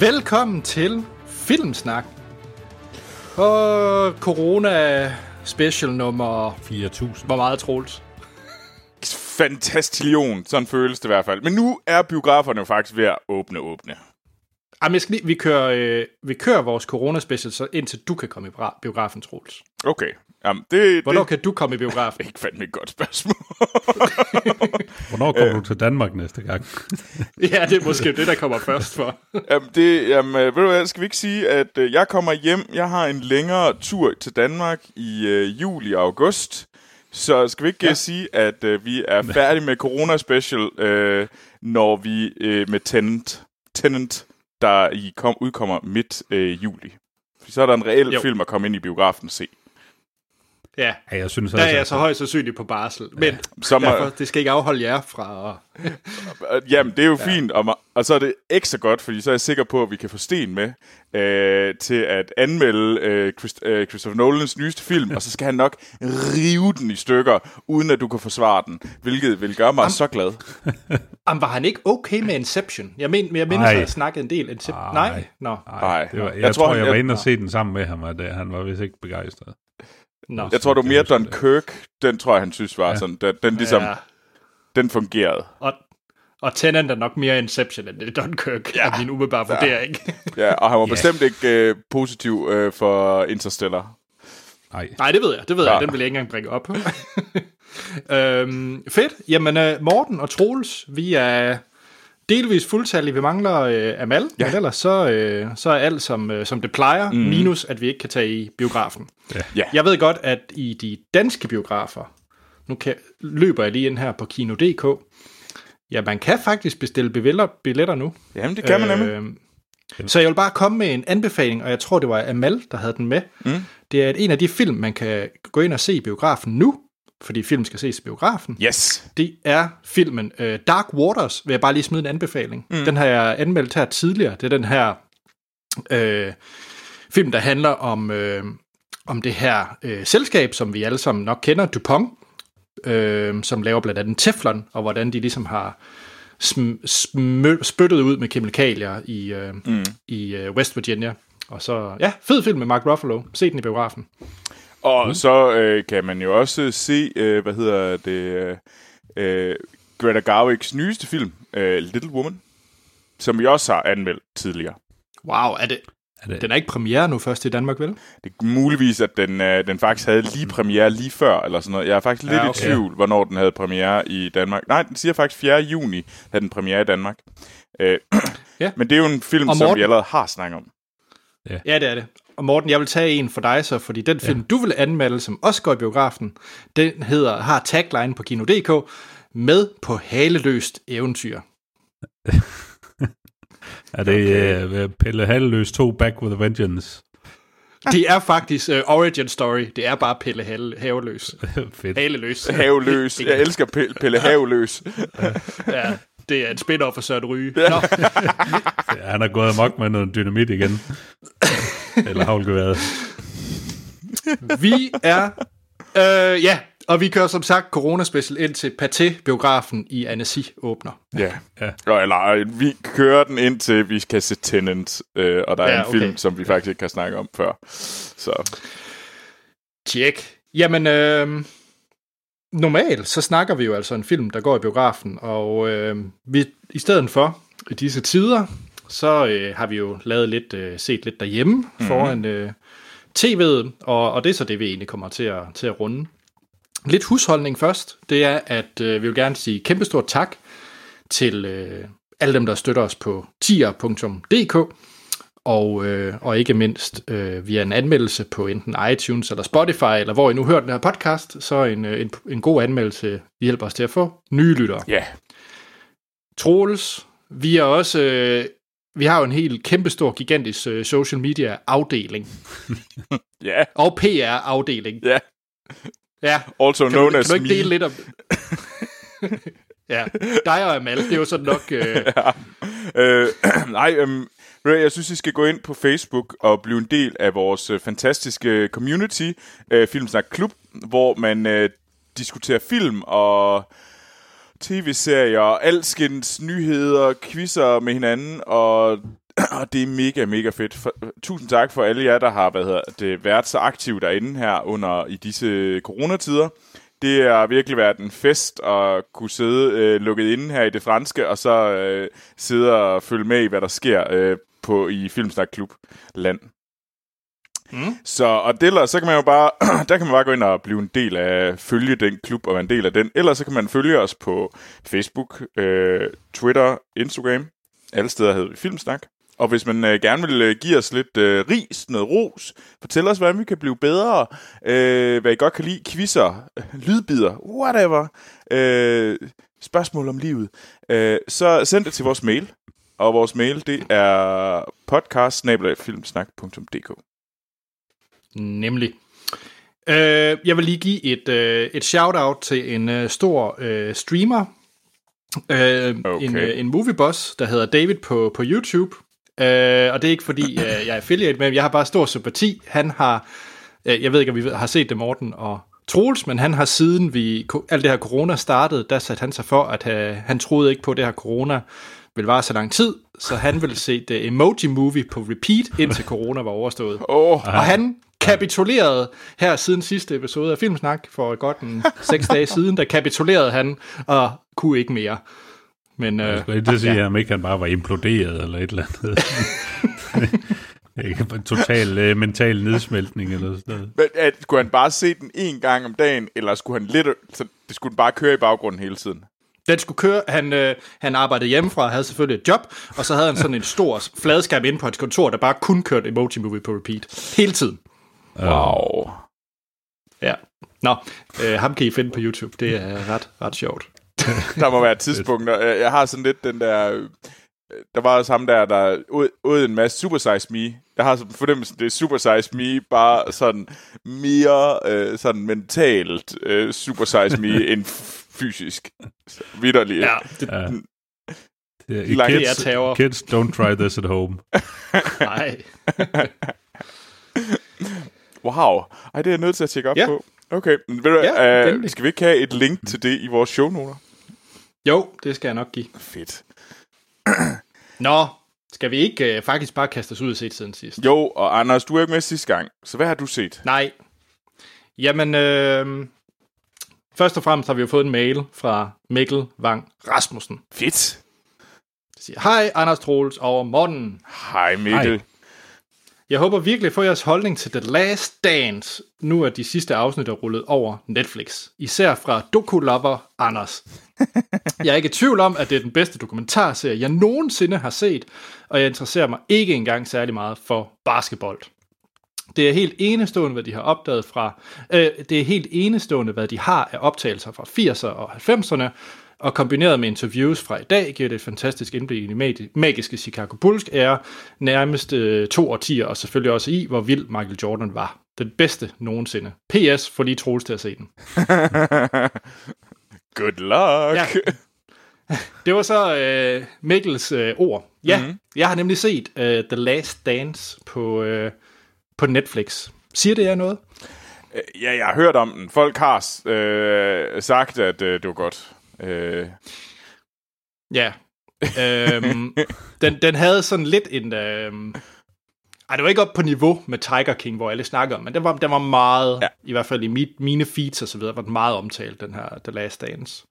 Velkommen til Filmsnak. Og corona special nummer... 4.000. Hvor meget Troels? Fantastillion, sådan føles det i hvert fald. Men nu er biograferne jo faktisk ved at åbne åbne. Jamen, jeg skal lige, vi, kører, øh, vi kører vores corona special, så indtil du kan komme i biografen, Troels. Okay. Jamen, det, Hvornår det kan du komme i biografen? ikke fandme et godt spørgsmål. Hvornår kommer du til Danmark næste gang? ja, det er måske det, der kommer først for. jamen, det, jamen, øh, ved du hvad, skal vi ikke sige, at øh, jeg kommer hjem, jeg har en længere tur til Danmark i øh, juli og august. Så skal vi ikke ja. Ja. sige, at øh, vi er færdige med Corona Special, øh, når vi øh, med Tenant, Tenant der i kom, udkommer midt øh, juli. For så er der en reel Jo. film at komme ind i biografen og se. Ja, Ja, jeg synes der er jeg så højst sandsynligt på barsel. Men Så må, derfor, det skal ikke afholde jer fra at... Jamen, det er jo ja. fint, og, og så er det ekstra godt, fordi så er jeg sikker på, at vi kan få Sten med øh, til at anmelde øh, Christ, øh, Christopher Nolans nyeste film, og så skal han nok rive den i stykker, uden at du kan forsvare den, hvilket vil gøre mig Am- så glad. Jamen, var han ikke okay med Inception? Jeg, men, jeg mindes, at jeg snakkede en del Inception. Ej. Nej? Nå. Nej, Det var, jeg, Jeg jeg tror, tror, jeg han- var inde og se den sammen med ham, og det, han var vist ikke begejstret. Nå. Jeg tror, det var kan mere det. Dunkirk, den tror jeg, han synes var ja. sådan, den, den ligesom, ja. Den fungerede. Og, og Tenant er nok mere Inception, end det er Dunkirk, ja. er min umiddelbare ja. vurdering. Ja, og han var bestemt ikke øh, positiv øh, for Interstellar. Nej, Nej, det ved jeg, det ved Ja. jeg, den vil jeg ikke engang bringe op. øhm, fedt. Jamen, uh, Morten og Troels, vi er delvis fuldtallige. Vi mangler uh, Amal, ja. men ellers så, uh, så er alt som, uh, som det plejer, mm. minus at vi ikke kan tage i biografen. Ja. Jeg ved godt, at i de danske biografer, nu kan, løber jeg lige ind her på Kino.dk, ja, man kan faktisk bestille billetter, billetter nu. Jamen, det kan man nemlig. Øh, så jeg vil bare komme med en anbefaling, og jeg tror, det var Amal, der havde den med. Mm. Det er en af de film, man kan gå ind og se i biografen nu, fordi film skal ses i biografen. Yes. Det er filmen uh, Dark Waters, vil jeg bare lige smide en anbefaling. Mm. Den har jeg anmeldt her tidligere. Det er den her øh, film, der handler om, øh, om det her øh, selskab, som vi alle sammen nok kender, DuPont, øh, som laver blandt andet Teflon, og hvordan de ligesom har sm- sm- spyttet ud med kemikalier i, øh, mm. i øh, West Virginia. Og så, ja, fed film med Mark Ruffalo. Se den i biografen. Og mm. så øh, kan man jo også se, øh, hvad hedder det, øh, Greta Garwigs nyeste film, øh, Little Woman, som vi også har anmeldt tidligere. Wow, er det, er det, den er ikke premiere nu først i Danmark, vel? Det er muligvis, at den, øh, den faktisk havde lige premiere lige før, eller sådan noget. Jeg er faktisk lidt Ja, okay. i tvivl, hvornår den havde premiere i Danmark. Nej, den siger faktisk 4. juni, havde den premiere i Danmark. Øh, Ja. Men det er jo en film, som vi allerede har snakket om. Ja, det er det. Og Morten, jeg vil tage en for dig så, fordi den film, ja. du vil anmelde, som også går i biografen, den hedder, har tagline på Kino.dk, med på haleløst eventyr. er det okay. Pelle Halleløs 2 Back with a Vengeance? Det er faktisk uh, origin story. Det er bare Pelle Hale, Haveløs. Fedt. Haleløs. Haveløs. Jeg elsker Pelle, Pelle Haveløs. Ja, det er en spin-off for Søren Ryge. Nå, Ja, han har gået amok med noget dynamit igen. Eller havlgeværet. vi er... Øh, ja, og vi kører som sagt corona-special ind til Pathé-biografen i Annecy åbner. Ja. Ja. ja. Eller øh, vi kører den indtil vi kan se Tenant, øh, og der er Ja, en film, okay. som vi faktisk ikke kan snakke om før. Så Tjek. Jamen, øh, normalt så snakker vi jo altså en film, der går i biografen, og øh, vi, i stedet for, i disse tider, så øh, har vi jo lavet lidt, øh, set lidt derhjemme mm-hmm. foran øh, tv'et, og, og det er så det, vi egentlig kommer til at, til at runde. Lidt husholdning først, det er, at øh, vi vil gerne sige kæmpestort tak til øh, alle dem, der støtter os på tier.dk, og, øh, og ikke mindst øh, via en anmeldelse på enten iTunes eller Spotify, eller hvor I nu hører den her podcast, så en, øh, en, en god anmeldelse hjælper os til at få nye lyttere. ja, Troels, vi er også... Øh, vi har jo en helt kæmpestor, gigantisk øh, social media afdeling. ja, Og PR-afdeling. ja. Ja, Also kan known du, as kan du ikke me. dele lidt om... ja, dig og Amal, det er jo sådan nok... Øh, Øh, nej, hvad, jeg synes, I skal gå ind på Facebook og blive en del af vores øh, fantastiske community, øh, Filmsnak Klub, hvor man øh, diskuterer film og tv-serier, alskens nyheder, quizzer med hinanden, og og det er mega, mega fedt. For, tusind tak for alle jer, der har hvad hedder det, været så aktive derinde her under i disse coronatider. Det har virkelig været en fest at kunne sidde øh, lukket inde her i det franske, og så øh, sidde og følge med i, hvad der sker øh, på i Filmsnak Klub land. Mm. Så, og det, så kan man jo bare, der kan man bare gå ind og blive en del af, følge den klub og være en del af den. Ellers så kan man følge os på Facebook, øh, Twitter, Instagram. Alle steder hedder vi Filmsnak. Og hvis man øh, gerne vil øh, give os lidt øh, ris, noget ros, fortæl os, hvordan vi kan blive bedre, øh, hvad I godt kan lide, quizzer, lydbider, whatever, øh, spørgsmål om livet, øh, så send det til vores mail. Og vores mail, det er podcast Nemlig. Øh, jeg vil lige give et, øh, et shout-out til en øh, stor øh, streamer, øh, okay. en, øh, en movieboss, der hedder David på, på YouTube. Øh, og det er ikke fordi, øh, jeg er affiliate med ham, jeg har bare stor sympati. Han har, øh, jeg ved ikke, om vi har set det, Morten og Troels, men han har siden vi, alt det her corona startede, der satte han sig for, at øh, han troede ikke på, at det her corona vil vare så lang tid, så han vil se det Emoji Movie på repeat, indtil corona var overstået. Oh. Og han kapitulerede her siden sidste episode af Filmsnak for godt en seks dage siden, der kapitulerede han og kunne ikke mere. Men, øh, jeg skulle ikke sige, ja. at ikke han bare var imploderet eller et eller andet. Ikke total øh, mental nedsmeltning eller sådan noget. Men at, skulle han bare se den en gang om dagen, eller skulle han lidt, så det skulle den bare køre i baggrunden hele tiden? Den skulle køre, han, øh, han arbejdede hjemmefra, havde selvfølgelig et job, og så havde han sådan en stor fladskærm inde på hans kontor, der bare kun kørte Emoji Movie på repeat. Hele tiden. Wow. Ja. Nå, øh, ham kan I finde på YouTube. Det er ret, ret sjovt. der må være tidspunkter. Jeg har sådan lidt den der... Øh, der var også ham der, der ud en masse Super Size Me. Jeg har sådan fornemmelsen, det er Super Size Me, bare sådan mere øh, sådan mentalt øh, Super Size Me end fysisk. Vidderligt. Ja, det, ja. Det er, kids, er kids, don't try this at home. Nej. Wow. Ej, det er jeg nødt til at tjekke op ja. på. Okay, men ved du, ja, uh, skal vi ikke have et link til det i vores shownoter? Jo, det skal jeg nok give. Fedt. Nå, skal vi ikke uh, faktisk bare kaste os ud og set siden sidst? Jo, og Anders, du er ikke med sidste gang, så hvad har du set? Nej. Jamen, øh, først og fremmest har vi jo fået en mail fra Mikkel Wang Rasmussen. Fedt. Det siger, hej Anders Troels og Morten. Hej Mikkel. Hej. Jeg håber virkelig at få jeres holdning til The Last Dance. Nu er de sidste afsnit er rullet over Netflix. Især fra Doku-lover Anders. Jeg er ikke i tvivl om, at det er den bedste dokumentarserie, jeg nogensinde har set, og jeg interesserer mig ikke engang særlig meget for basketball. Det er helt enestående, hvad de har opdaget fra. Øh, det er helt enestående, hvad de har af optagelser fra 80'erne og 90'erne, og kombineret med interviews fra i dag, giver det et fantastisk indblik i de magiske Chicago Bulls ære, nærmest øh, to årtier, og selvfølgelig også i, hvor vild Michael Jordan var. Den bedste nogensinde. PS, for lige Troels til at se den. Good luck! Ja. Det var så øh, Mikkels øh, ord. Ja, mm-hmm. jeg har nemlig set øh, The Last Dance på, øh, på Netflix. Siger det jer noget? Øh, ja, jeg har hørt om den. Folk har øh, sagt, at øh, det var godt. Øh. Ja. øhm, den, den havde sådan lidt en... Øhm, ej, det var ikke op på niveau med Tiger King, hvor alle snakker om, men den var, den var meget, ja. i hvert fald i mit, mine feeds og så videre, var den meget omtalt, den her The Last Dance.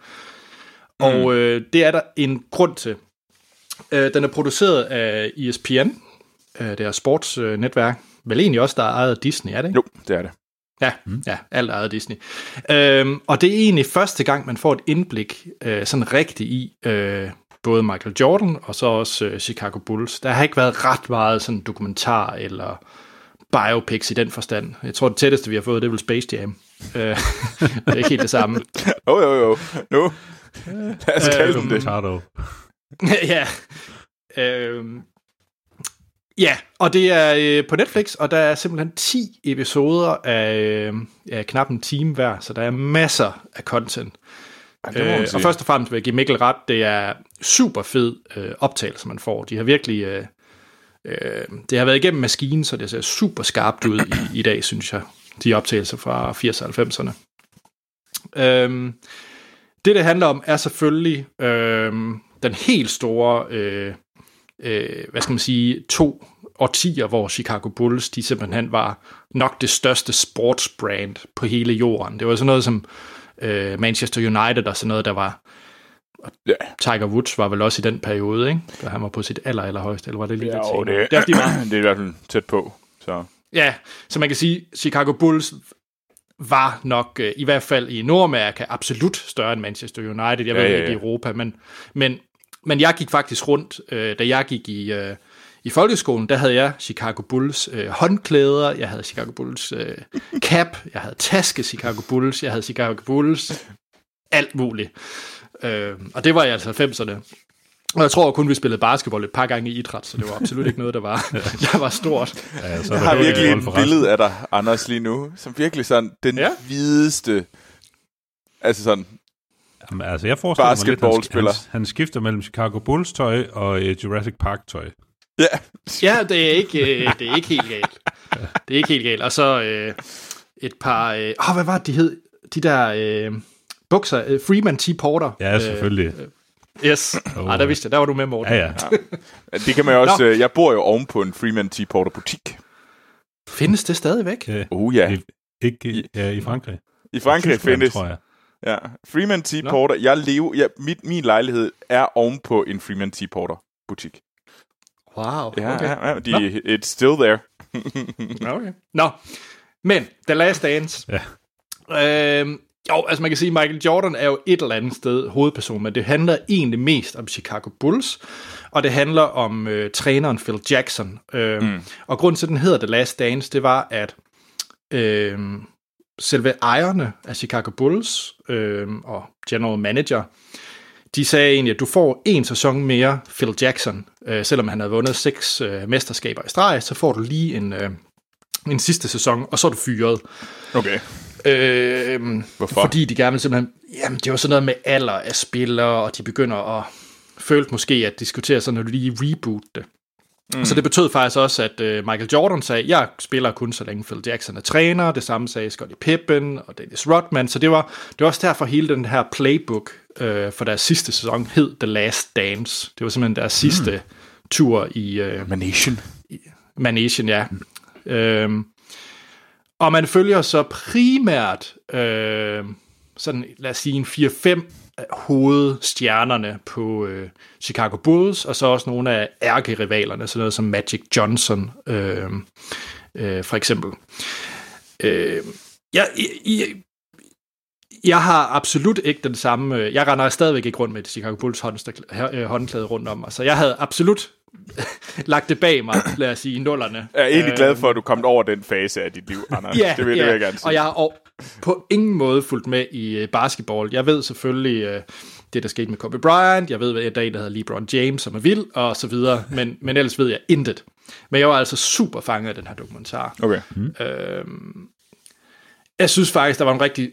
Mm. Og øh, det er der en grund til. Øh, den er produceret af ESPN, øh, det er sportsnetværk, vel egentlig også, der er ejet af Disney, er det ikke? Jo, det er det. Ja, mm. ja alt ejet Disney. Øhm, og det er egentlig første gang, man får et indblik øh, sådan rigtigt i øh, både Michael Jordan og så også øh, Chicago Bulls. Der har ikke været ret meget sådan dokumentar eller biopics i den forstand. Jeg tror, det tætteste, vi har fået, det er vel Space Jam. Øh, det er ikke helt det samme. Jo, jo, jo. Nu. Lad os kalde øhm, det. ja. Øhm, Ja, og det er øh, på Netflix, og der er simpelthen 10 episoder af, øh, af knap en time hver, så der er masser af content. Ja, øh, og først og fremmest vil jeg give Mikkel ret, det er super fed øh, optagelse, man får. De har virkelig... Øh, øh, det har været igennem maskinen, så det ser super skarpt ud i, i dag, synes jeg. De optagelser fra 80'erne og 90'erne. Øh, det, det handler om, er selvfølgelig øh, den helt store... Øh, øh, hvad skal man sige, to årtier, hvor Chicago Bulls, de simpelthen var nok det største sportsbrand på hele jorden. Det var sådan noget som øh, Manchester United og sådan noget, der var Ja. Tiger Woods var vel også i den periode, ikke? Da han var på sit aller, aller højeste, eller var det lige Ja, og senere? det, det er, det er i hvert fald tæt på. Så. Ja, så man kan sige, Chicago Bulls var nok, øh, i hvert fald i Nordamerika, absolut større end Manchester United. Jeg ved Ja, ja, ikke ja. i Europa, men, men, men jeg gik faktisk rundt, øh, da jeg gik i, øh, i folkeskolen, der havde jeg Chicago Bulls øh, håndklæder, jeg havde Chicago Bulls øh, cap, jeg havde taske Chicago Bulls, jeg havde Chicago Bulls, alt muligt. Øh, og det var i altså 90'erne. Og jeg tror kun, vi spillede basketball et par gange i idræt, så det var absolut ikke noget, der var, der var stort. Ja, så er Jeg har virkelig et billede af dig, Anders, lige nu, som virkelig sådan den ja. hvideste, altså sådan, Jamen, altså, jeg forestiller mig lidt, han, Basketballspiller. han, han skifter mellem Chicago Bulls tøj og uh, Jurassic Park tøj. ja, Ja, det er ikke, øh, det er ikke helt galt. Det er ikke helt galt. Og så øh, et par... Øh, åh, hvad var det, de hed? De der øh, bukser. Øh, Freeman T. Porter. Ja, selvfølgelig. Øh, yes. Oh. Nej, der vidste jeg. Der var du med, Morten. Ja, ja. det kan man jo også, øh, jeg bor jo oven på en Freeman T. Porter butik. Findes det stadigvæk? ja. Oh ja, I, ikke i, ja, i Frankrig. i Frankrig Tyskland, findes, tror jeg. Ja, Freeman T. Nå. Porter, jeg lever, ja, mit, min lejlighed er oven på en Freeman T. Porter butik. Wow. Ja, okay. ja, ja de, it's still there. Okay. Nå, men The Last Dance. Ja. Øhm, jo, altså man kan sige, Michael Jordan er jo et eller andet sted hovedperson, men det handler egentlig mest om Chicago Bulls, og det handler om øh, træneren Phil Jackson. Øhm, mm. Og grunden til, at den hedder The Last Dance, det var, at øhm, selve ejerne af Chicago Bulls øhm, og general manager, de sagde egentlig, at du får en sæson mere Phil Jackson, øh, selvom han havde vundet seks øh, mesterskaber i streg, så får du lige en, øh, en sidste sæson, og så er du fyret. Okay. Øh, Hvorfor? Fordi de gerne vil simpelthen... Jamen, det var sådan noget med alder af spillere, og de begynder at følte måske at diskutere sådan, at du lige reboot det. Mm. Så det betød faktisk også, at øh, Michael Jordan sagde, jeg spiller kun så længe Phil Jackson er træner. Det samme sagde Scottie Pippen og Dennis Rodman. Så det var, det var også derfor hele den her playbook øh, for deres sidste sæson hed The Last Dance. Det var simpelthen deres sidste mm. tur i øh, Manation. Managen, ja. Øhm, og man følger så primært øh, sådan, lad os sige, en 4-5 hovedstjernerne på øh, Chicago Bulls, og så også nogle af ærkerivalerne, sådan noget som Magic Johnson, øh, øh, for eksempel. Øh, jeg, jeg, jeg har absolut ikke den samme... øh, Jeg render stadigvæk ikke rundt med et Chicago Bulls håndklæde, øh, håndklæde rundt om mig, så jeg havde absolut lagt det bag mig, lad os sige, i nullerne. Jeg er egentlig glad for, at du kommet over den fase af dit liv, Anders. Ja, det, vil, ja. jeg gerne sige. og jeg har og på ingen måde fulgt med i øh, basketball. Jeg ved selvfølgelig øh, det, der skete med Kobe Bryant. Jeg ved, hvad der er en, der hedder LeBron James, som er vild, og så videre. Men, men ellers ved jeg intet. Men jeg var altså super fanget af den her dokumentar. Okay. Øhm, jeg synes faktisk, der var en rigtig...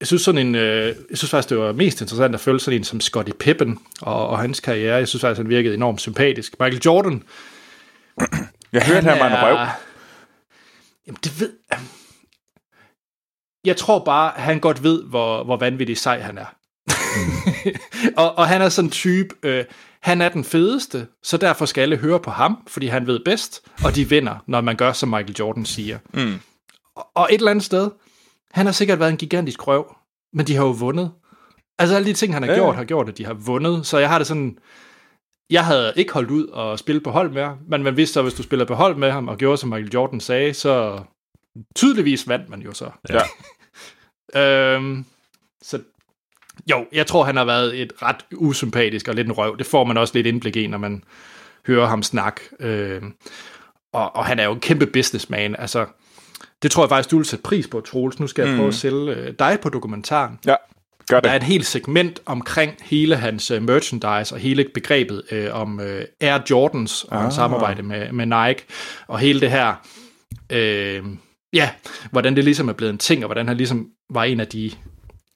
Jeg synes, sådan en, øh, jeg synes faktisk, det var mest interessant at følge sådan en som Scottie Pippen og, og hans karriere. Jeg synes faktisk, han virkede enormt sympatisk. Michael Jordan, Jeg hørte, han var en røv. Jamen, det ved... Jeg tror bare, han godt ved, hvor, hvor vanvittig sej han er. og, og han er sådan en type, øh, han er den fedeste, så derfor skal alle høre på ham, fordi han ved bedst, og de vinder, når man gør, som Michael Jordan siger. Mm. Og, og et eller andet sted, han har sikkert været en gigantisk røv, men de har jo vundet. Altså alle de ting, han har ja. gjort, har gjort, at de har vundet. Så jeg har det sådan... Jeg havde ikke holdt ud og spille på hold med ham, men man vidste så, hvis du spiller på hold med ham og gjorde, som Michael Jordan sagde, så tydeligvis vandt man jo så. Ja. Øhm, så jo, jeg tror, han har været et ret usympatisk og lidt en røv. Det får man også lidt indblik i, når man hører ham snakke. Øhm, og, og han er jo en kæmpe businessman. Altså, det tror jeg faktisk, du vil sætte pris på, Troels. Nu skal jeg Mm. prøve at sælge øh, dig på dokumentaren. Ja, gør det. Der er et helt segment omkring hele hans uh, merchandise og hele begrebet uh, om uh, Air Jordans og ah. hans samarbejde med, med Nike og hele det her, uh, ja, hvordan det ligesom er blevet en ting, og hvordan han ligesom var en af de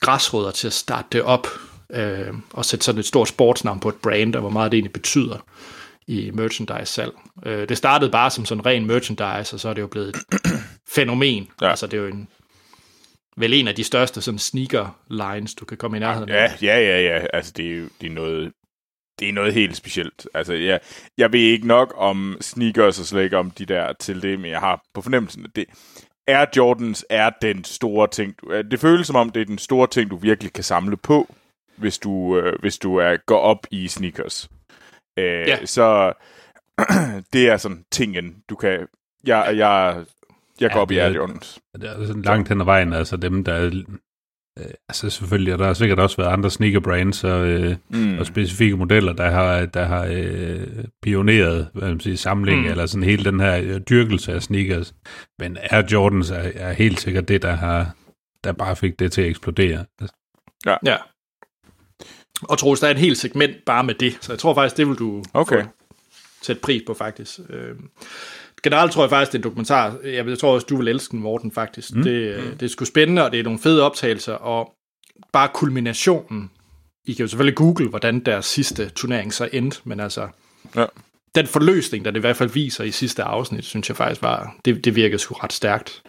græsrødder til at starte det op uh, og sætte sådan et stort sportsnavn på et brand, og hvor meget det egentlig betyder i merchandise-salg. Uh, det startede bare som sådan ren merchandise, og så er det jo blevet et fænomen. Ja. Altså det er jo en vel en af de største sådan sneaker lines, du kan komme i nærheden af. Ja, ja, ja, ja. Altså, det er jo det er noget... det er noget helt specielt. Altså, jeg, jeg ved ikke nok om sneakers og slet ikke om de der til det, men jeg har på fornemmelsen, at det, Air Jordans er den store ting. Det føles som om, det er den store ting, du virkelig kan samle på, hvis du, øh, hvis du er, går op i sneakers. Øh, ja. Så det er sådan tingen, du kan... Jeg, jeg, jeg går ja, op i Air Jordans. Det er sådan langt hen ad vejen, altså dem, der Øh, altså selvfølgelig, og der har sikkert også været andre sneaker brands og, øh, mm. og specifikke modeller, der har, der har øh, pioneret hvad man siger, samling, mm. eller sådan hele den her øh, dyrkelse af sneakers. Men Air Jordans er, er helt sikkert det, der har der bare fik det til at eksplodere. Ja. ja. Og Troels, der er et helt segment bare med det, så jeg tror faktisk, det vil du okay. sætte pris på faktisk. Øh, generelt tror jeg faktisk, det er en dokumentar. Jeg, tror også, du vil elske den, Morten, faktisk. Mm. Det, mm. det er sgu spændende, og det er nogle fede optagelser, og bare kulminationen. I kan jo selvfølgelig google, hvordan deres sidste turnering så endte, men altså... Ja. Den forløsning, der det i hvert fald viser i sidste afsnit, synes jeg faktisk var... Det, det virker sgu ret stærkt.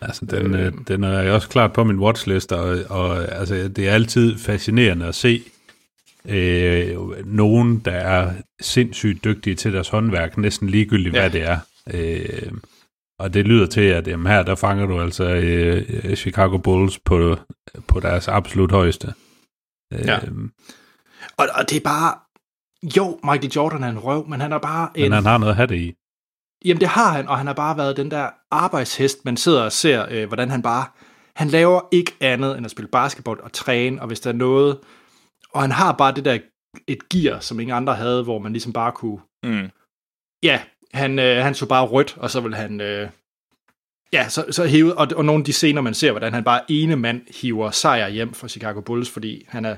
Altså, den, øh, den er også klart på min watchlist, og, og altså, det er altid fascinerende at se øh, nogen, der er sindssygt dygtige til deres håndværk, næsten ligegyldigt, ja. hvad det er. Øh, og det lyder til, at jamen, her der fanger du altså øh, Chicago Bulls på, på deres absolut højeste. Øh, ja. Og, og det er bare... Jo, Michael Jordan er en røv, men han er bare en... Men han har noget at have det i. Jamen det har han, og han har bare været den der arbejdshest, man sidder og ser, øh, hvordan han bare... Han laver ikke andet end at spille basketball og træne, og hvis der er noget... Og han har bare det der et gear, som ingen andre havde, hvor man ligesom bare kunne... Mm. Ja, han, øh, han så bare rødt, og så vil han... Øh, ja, så, så hævet, og, og nogle af de scener, man ser, hvordan han bare ene mand hiver sejr hjem for Chicago Bulls, fordi han er...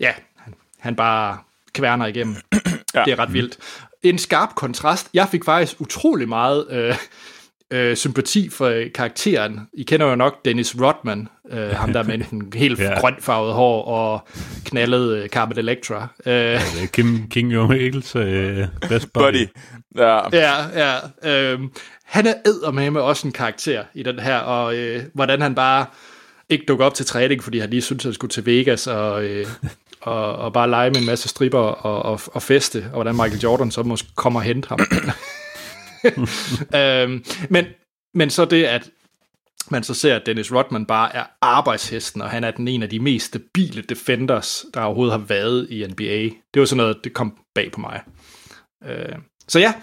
Ja, han, han bare kværner igennem. ja. Det er ret vildt. En skarp kontrast. Jeg fik faktisk utrolig meget... Øh, øh, sympati for øh, karakteren. I kender jo nok Dennis Rodman, øh, ham der med en helt ja. grønfarvet hår og knaldet øh, Carpet Electra. Øh, ja, Kim, King Jong Eagles øh, best buddy. buddy. Ja, ja. ja øh, han er med også en karakter i den her, og øh, hvordan han bare ikke dukker op til træning, fordi han lige synes, at han skulle til Vegas og, øh, og, og bare lege med en masse stripper og, og, og feste, og hvordan Michael Jordan så måske kommer og hente ham. øhm, men, men så det, at man så ser, at Dennis Rodman bare er arbejdshesten, og han er den en af de mest stabile defenders, der overhovedet har været i NBA. Det var sådan noget, det kom bag på mig. Øh, så ja,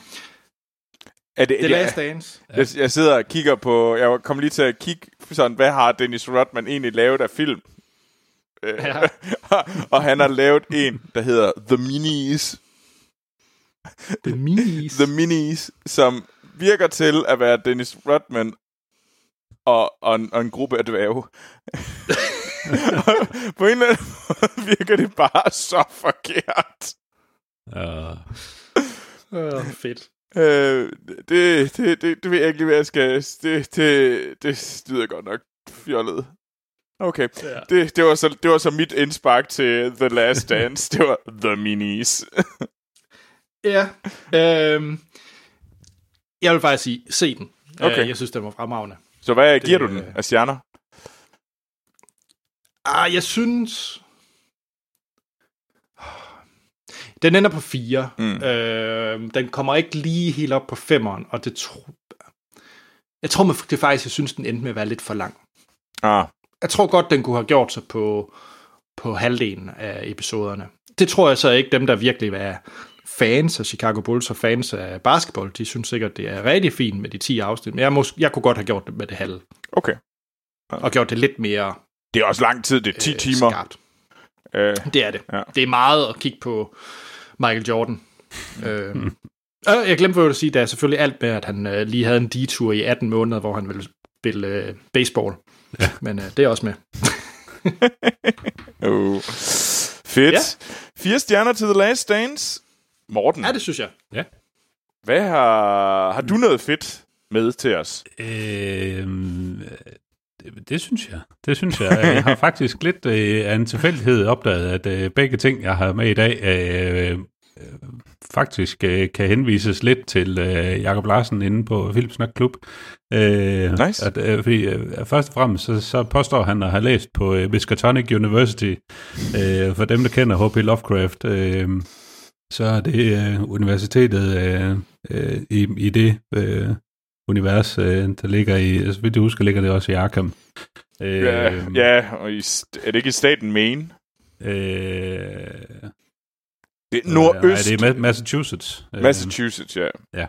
er det, The Last Dance. Jeg, jeg sidder og kigger på, jeg kom lige til at kigge sådan, hvad har Dennis Rodman egentlig lavet af film? Øh, ja. og han har lavet en, der hedder The Minis, The Minis. The Minis, som virker til at være Dennis Rodman og, og, en, og en gruppe af dværge. på en eller anden måde virker det bare så forkert. Ja. Uh. fedt. Øh, det, det, det, det ved jeg ikke lige, hvad jeg skal... Det, det, det lyder godt nok fjollet. Okay, ja. det, det, var så, det var så mit indspark til The Last Dance. det var The Minis. Ja. Øhm, jeg vil faktisk sige, se den. Okay. Øh, jeg synes, den var fremragende. Så hvad det, giver du den af stjerner? Ah, jeg synes... Den ender på 4. Mm. Øh, den kommer ikke lige helt op på 5'eren, og det tror... Jeg tror det faktisk, jeg synes, den endte med at være lidt for lang. Ah. Jeg tror godt, den kunne have gjort sig på, på halvdelen af episoderne. Det tror jeg så ikke, dem der virkelig er fans af Chicago Bulls og fans af basketball, de synes sikkert, det er rigtig fint med de 10 afsnit, men jeg, mås- jeg kunne godt have gjort det med det halve. Okay. Og gjort det lidt mere... Det er også lang tid, det er 10 øh, timer. Skarpt. Øh, det er det. Ja. Det er meget at kigge på Michael Jordan. øh, jeg glemte at sige, der er selvfølgelig alt med, at han øh, lige havde en detur i 18 måneder, hvor han ville spille øh, baseball. Ja. Men øh, det er også med. uh. Fedt. Ja. Fire stjerner til The Last Dance. Morten. Ja, det synes jeg. Ja. Hvad har, har du noget fedt med til os? Øh, det, synes jeg. Det synes jeg. Jeg har faktisk lidt øh, af en tilfældighed opdaget, at øh, begge ting, jeg har med i dag, øh, øh, faktisk øh, kan henvises lidt til øh, Jakob Larsen inde på Filmsnak Klub. Øh, nice. At, øh, fordi øh, først og fremmest, så, så påstår han at have læst på øh, Miskatonic University, øh, for dem, der kender H.P. Lovecraft. Øh, så er det øh, universitetet øh, øh, i, i det øh, univers, øh, der ligger i, altså hvis du husker, ligger det også i Arkham. Øh, ja, ja, og i, er det ikke i staten Maine? Øh, det er nordøst. Nej, det er Massachusetts. Massachusetts, ja. Ja,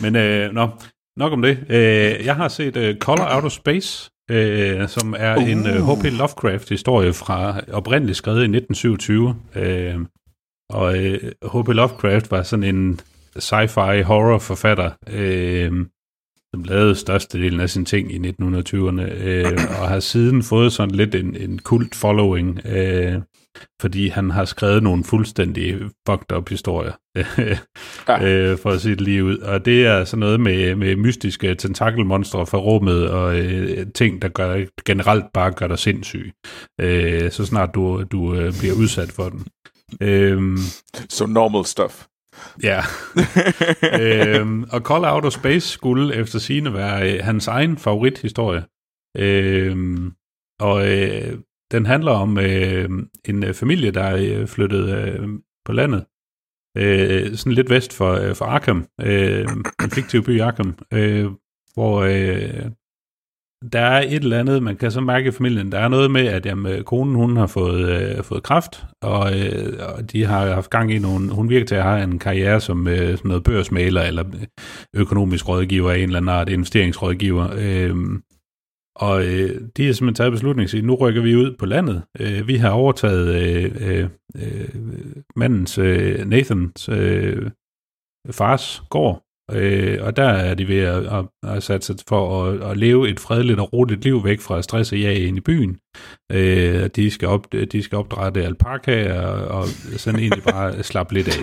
men øh, nå, nok om det. Øh, jeg har set øh, Color Out of Space, øh, som er uh. en øh, H.P. Lovecraft-historie fra oprindeligt skrevet i 1927. Øh, og øh, H.P. Lovecraft var sådan en sci-fi horror-forfatter, øh, som lavede størstedelen af sine ting i 1920'erne, øh, og har siden fået sådan lidt en, en kult following, øh, fordi han har skrevet nogle fuldstændig fucked up historier, ja. øh, for at sige det lige ud. Og det er sådan noget med, med mystiske tentakelmonstre fra rummet, og øh, ting, der gør, generelt bare gør dig sindssyg, øh, så snart du, du øh, bliver udsat for den. Øhm, so normal stuff. Ja. øhm, og Call Out of Space skulle efter sine være øh, hans egen favorithistorie. Øhm, og øh, den handler om øh, en øh, familie, der er øh, flyttet øh, på landet. Øh, sådan lidt vest for, øh, for Arkham. Øh, en fiktiv by Arkham. Øh, hvor øh, der er et eller andet, man kan så mærke i familien, der er noget med, at jamen, øh, konen hun har fået, øh, fået kraft, og, øh, og de har haft gang i nogle, hun virker til at have en karriere som, øh, sådan noget børsmaler, eller øh, økonomisk rådgiver af en eller anden art, investeringsrådgiver. Øh, og øh, de har simpelthen taget beslutning at sige, nu rykker vi ud på landet. Øh, vi har overtaget øh, øh, øh mandens, øh, Nathans øh, fars gård, Øh, og der er de ved at, at, at satse for at, at leve et fredeligt og roligt liv væk fra stress og jag ind i byen. Øh, de, skal op, de skal opdrætte alpaka og, og sådan egentlig bare slappe lidt af.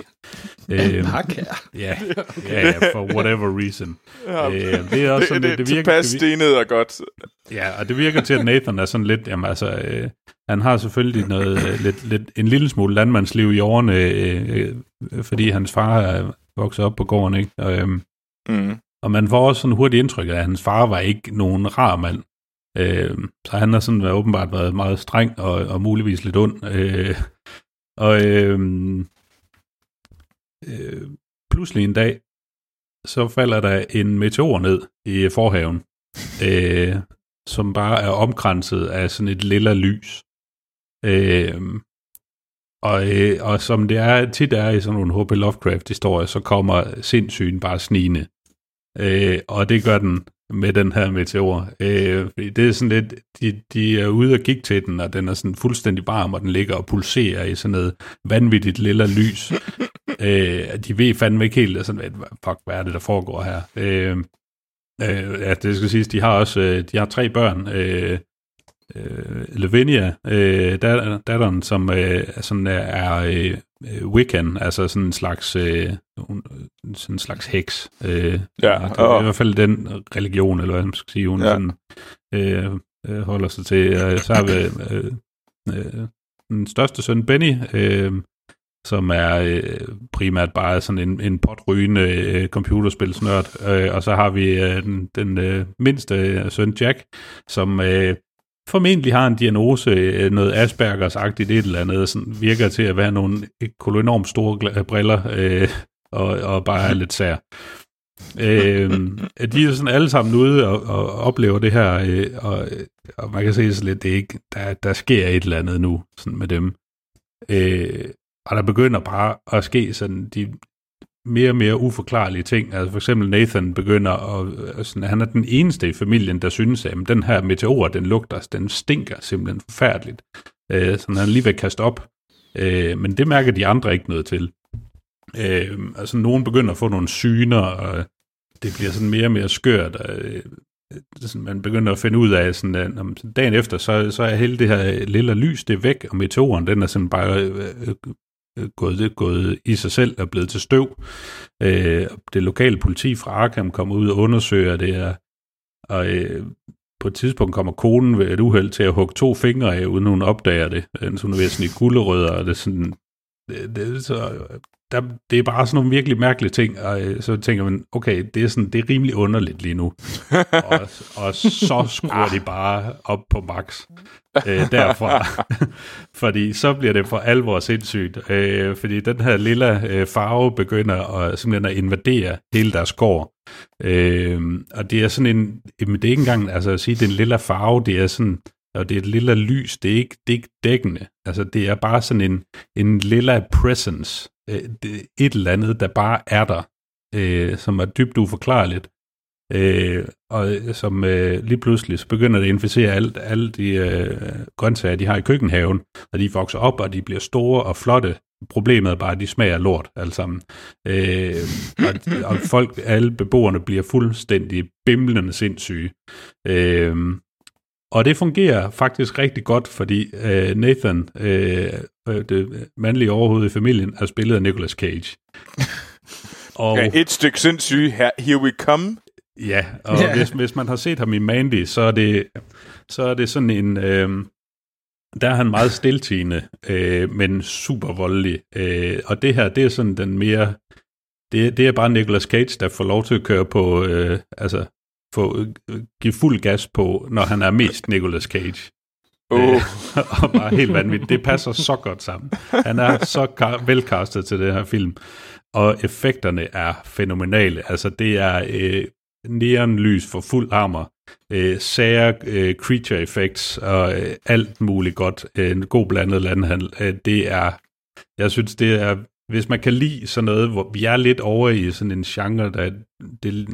Øh, alpaka? Ja, okay. ja, for whatever reason. Ja, øh, det er også sådan, det, det, det virker, stenet og godt. Ja, og det virker til, at Nathan er sådan lidt, jamen altså, øh, han har selvfølgelig noget, øh, lidt, lidt, en lille smule landmandsliv i årene, øh, øh, fordi hans far er vokset op på gården, ikke? Og, øhm, mm. og man får også sådan hurtigt indtryk af, at hans far var ikke nogen rar mand. Øh, så han har sådan været, åbenbart været meget streng og, og muligvis lidt ond. Øh, og øh, øh, pludselig en dag, så falder der en meteor ned i forhaven, øh, som bare er omkranset af sådan et lilla lys. Øh, og, øh, og som det er tit er i sådan nogle H.P. Lovecraft-historier, så kommer sindssygen bare snigende. Øh, og det gør den med den her meteor. Øh, det er sådan lidt, de, de er ude og kigge til den, og den er sådan fuldstændig varm, og den ligger og pulserer i sådan noget vanvittigt lille lys. øh, de ved fandme ikke helt, sådan, fuck, hvad er det, der foregår her? Øh, øh, ja, det skal siges, de har også, øh, de har tre børn, øh, øh, Lavinia, øh, datteren, som øh, sådan er øh, Wiccan, altså sådan en slags, øh, sådan en slags heks. Øh, ja, det er i hvert fald den religion, eller hvad man skal sige, hun ja. sådan, øh, øh, holder sig til. Øh, så har vi øh, øh, den største søn, Benny, øh, som er øh, primært bare sådan en, en potrygende øh, computerspilsnørd. Øh, og så har vi øh, den, den øh, mindste øh, søn, Jack, som øh, formentlig har en diagnose, øh, noget Aspergers-agtigt et eller andet, sådan virker til at være nogle enormt store briller, øh, og, og bare er lidt sær. øh, de er sådan alle sammen ude og, og oplever det her, øh, og, og man kan se så lidt, det er ikke, der, der sker et eller andet nu sådan med dem. Øh, og der begynder bare at ske sådan, de, mere og mere uforklarlige ting. Altså for eksempel Nathan begynder at, øh, sådan, han er den eneste i familien, der synes, at den her meteor, den lugter, den stinker simpelthen forfærdeligt. Øh, så han lige vil kaste op. Øh, men det mærker de andre ikke noget til. Øh, altså nogen begynder at få nogle syner, og det bliver sådan mere og mere skørt. Og, øh, sådan, man begynder at finde ud af, sådan, at når, dagen efter, så, så er hele det her lille lys, det er væk, og meteoren, den er sådan bare øh, øh Øh, gået, det, gået i sig selv og blevet til støv. Øh, det lokale politi fra Arkham kommer ud og undersøger det her, og øh, på et tidspunkt kommer konen ved et uheld til at hugge to fingre af, uden hun opdager det. Øh, så hun er ved at snige gulderødder, og det er sådan... Det, det, så, der, det er bare sådan nogle virkelig mærkelige ting, og øh, så tænker man, okay, det er, sådan, det er rimelig underligt lige nu. og, og så skruer de bare op på max øh, derfra. fordi så bliver det for alvor sindssygt. Øh, fordi den her lille øh, farve begynder at, simpelthen at invadere hele deres gård. Øh, og det er sådan en, jamen det er ikke engang, altså at sige, det er en lille farve, det er sådan, og det er et lille lys, det er ikke, det er ikke dækkende. Altså det er bare sådan en, en lille presence, øh, det, et eller andet, der bare er der, øh, som er dybt uforklarligt. Øh, og øh, som øh, lige pludselig så begynder det at inficere alt, alle de øh, grøntsager, de har i køkkenhaven, og de vokser op, og de bliver store og flotte. Problemet er bare, at de smager lort alle sammen. Øh, og, og folk, alle beboerne bliver fuldstændig bimlende sindssyge. Øh, og det fungerer faktisk rigtig godt, fordi øh, Nathan, øh, øh det mandlige overhoved i familien, er spillet af Nicolas Cage. og, ja, et stykke sindssyge, her, here we come. Ja, og yeah. hvis, hvis man har set ham i Mandy, så er det, så er det sådan en... Øh, der er han meget stiltigende, øh, men super voldelig. Øh, og det her, det er sådan den mere... Det, det er bare Nicolas Cage, der får lov til at køre på... Øh, altså, få, øh, give fuld gas på, når han er mest Nicolas Cage. Oh. Øh, og bare helt vanvittigt. Det passer så godt sammen. Han er så velkastet til det her film. Og effekterne er fænomenale. Altså, det er øh, neonlys for fuld armor, øh, sære øh, creature effects og øh, alt muligt godt. Øh, en god blandet landhandel. Øh, det er, jeg synes, det er, hvis man kan lide sådan noget, hvor vi er lidt over i sådan en genre, der det,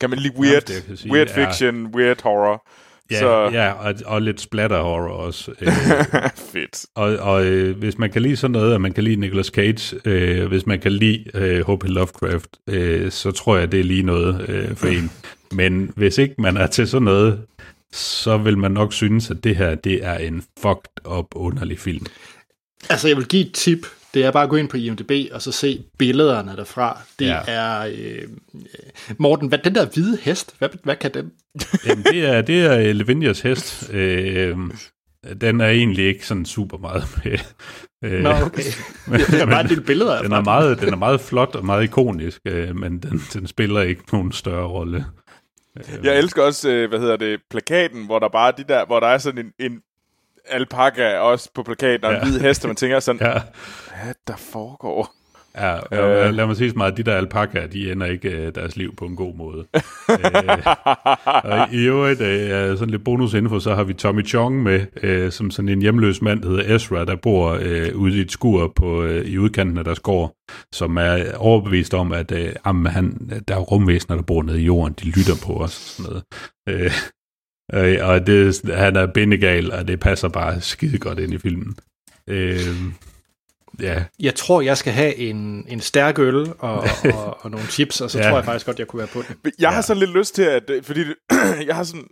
kan man lide weird, sige, weird fiction, ja. weird horror? Ja, så... ja og, og lidt splatter horror også. Øh, Fedt. Og, og øh, hvis man kan lide sådan noget, og man kan lide Nicolas Cage, øh, hvis man kan lide øh, H.P. Lovecraft, øh, så tror jeg, det er lige noget øh, for en. Men hvis ikke man er til sådan noget, så vil man nok synes, at det her det er en fucked up underlig film. Altså, jeg vil give et tip det er bare at gå ind på IMDb og så se billederne derfra. Det ja. er... Øh, Morten, hvad, den der hvide hest, hvad, hvad kan den? Jamen, det er, det er Lavinias hest. Øh, den er egentlig ikke sådan super meget med. Øh, Nå, okay. Det er bare et billeder den er, meget, den er meget flot og meget ikonisk, øh, men den, den spiller ikke nogen større rolle. Jeg elsker også, øh, hvad hedder det, plakaten, hvor der bare de der, hvor der er sådan en, en alpaka også på plakaten, og ja. en hvid hest, og man tænker sådan, ja. hvad der foregår? Ja, øh, lad mig sige så meget, de der alpakaer, de ender ikke øh, deres liv på en god måde. øh, og i øvrigt, øh, sådan lidt bonusinfo, så har vi Tommy Chong med, øh, som sådan en hjemløs mand, der hedder Ezra, der bor øh, ude i et skur på, øh, i udkanten af deres gård, som er overbevist om, at øh, jamen, han, der er rumvæsener, der bor nede i jorden, de lytter på os. Sådan noget. Øh, Øh, og det, han er bindegal, og det passer bare skide godt ind i filmen. Øh, ja. Jeg tror, jeg skal have en, en stærk øl og, og, og nogle chips, og så ja. tror jeg faktisk godt, jeg kunne være på det. Jeg har sådan lidt lyst til, at... Fordi jeg har sådan...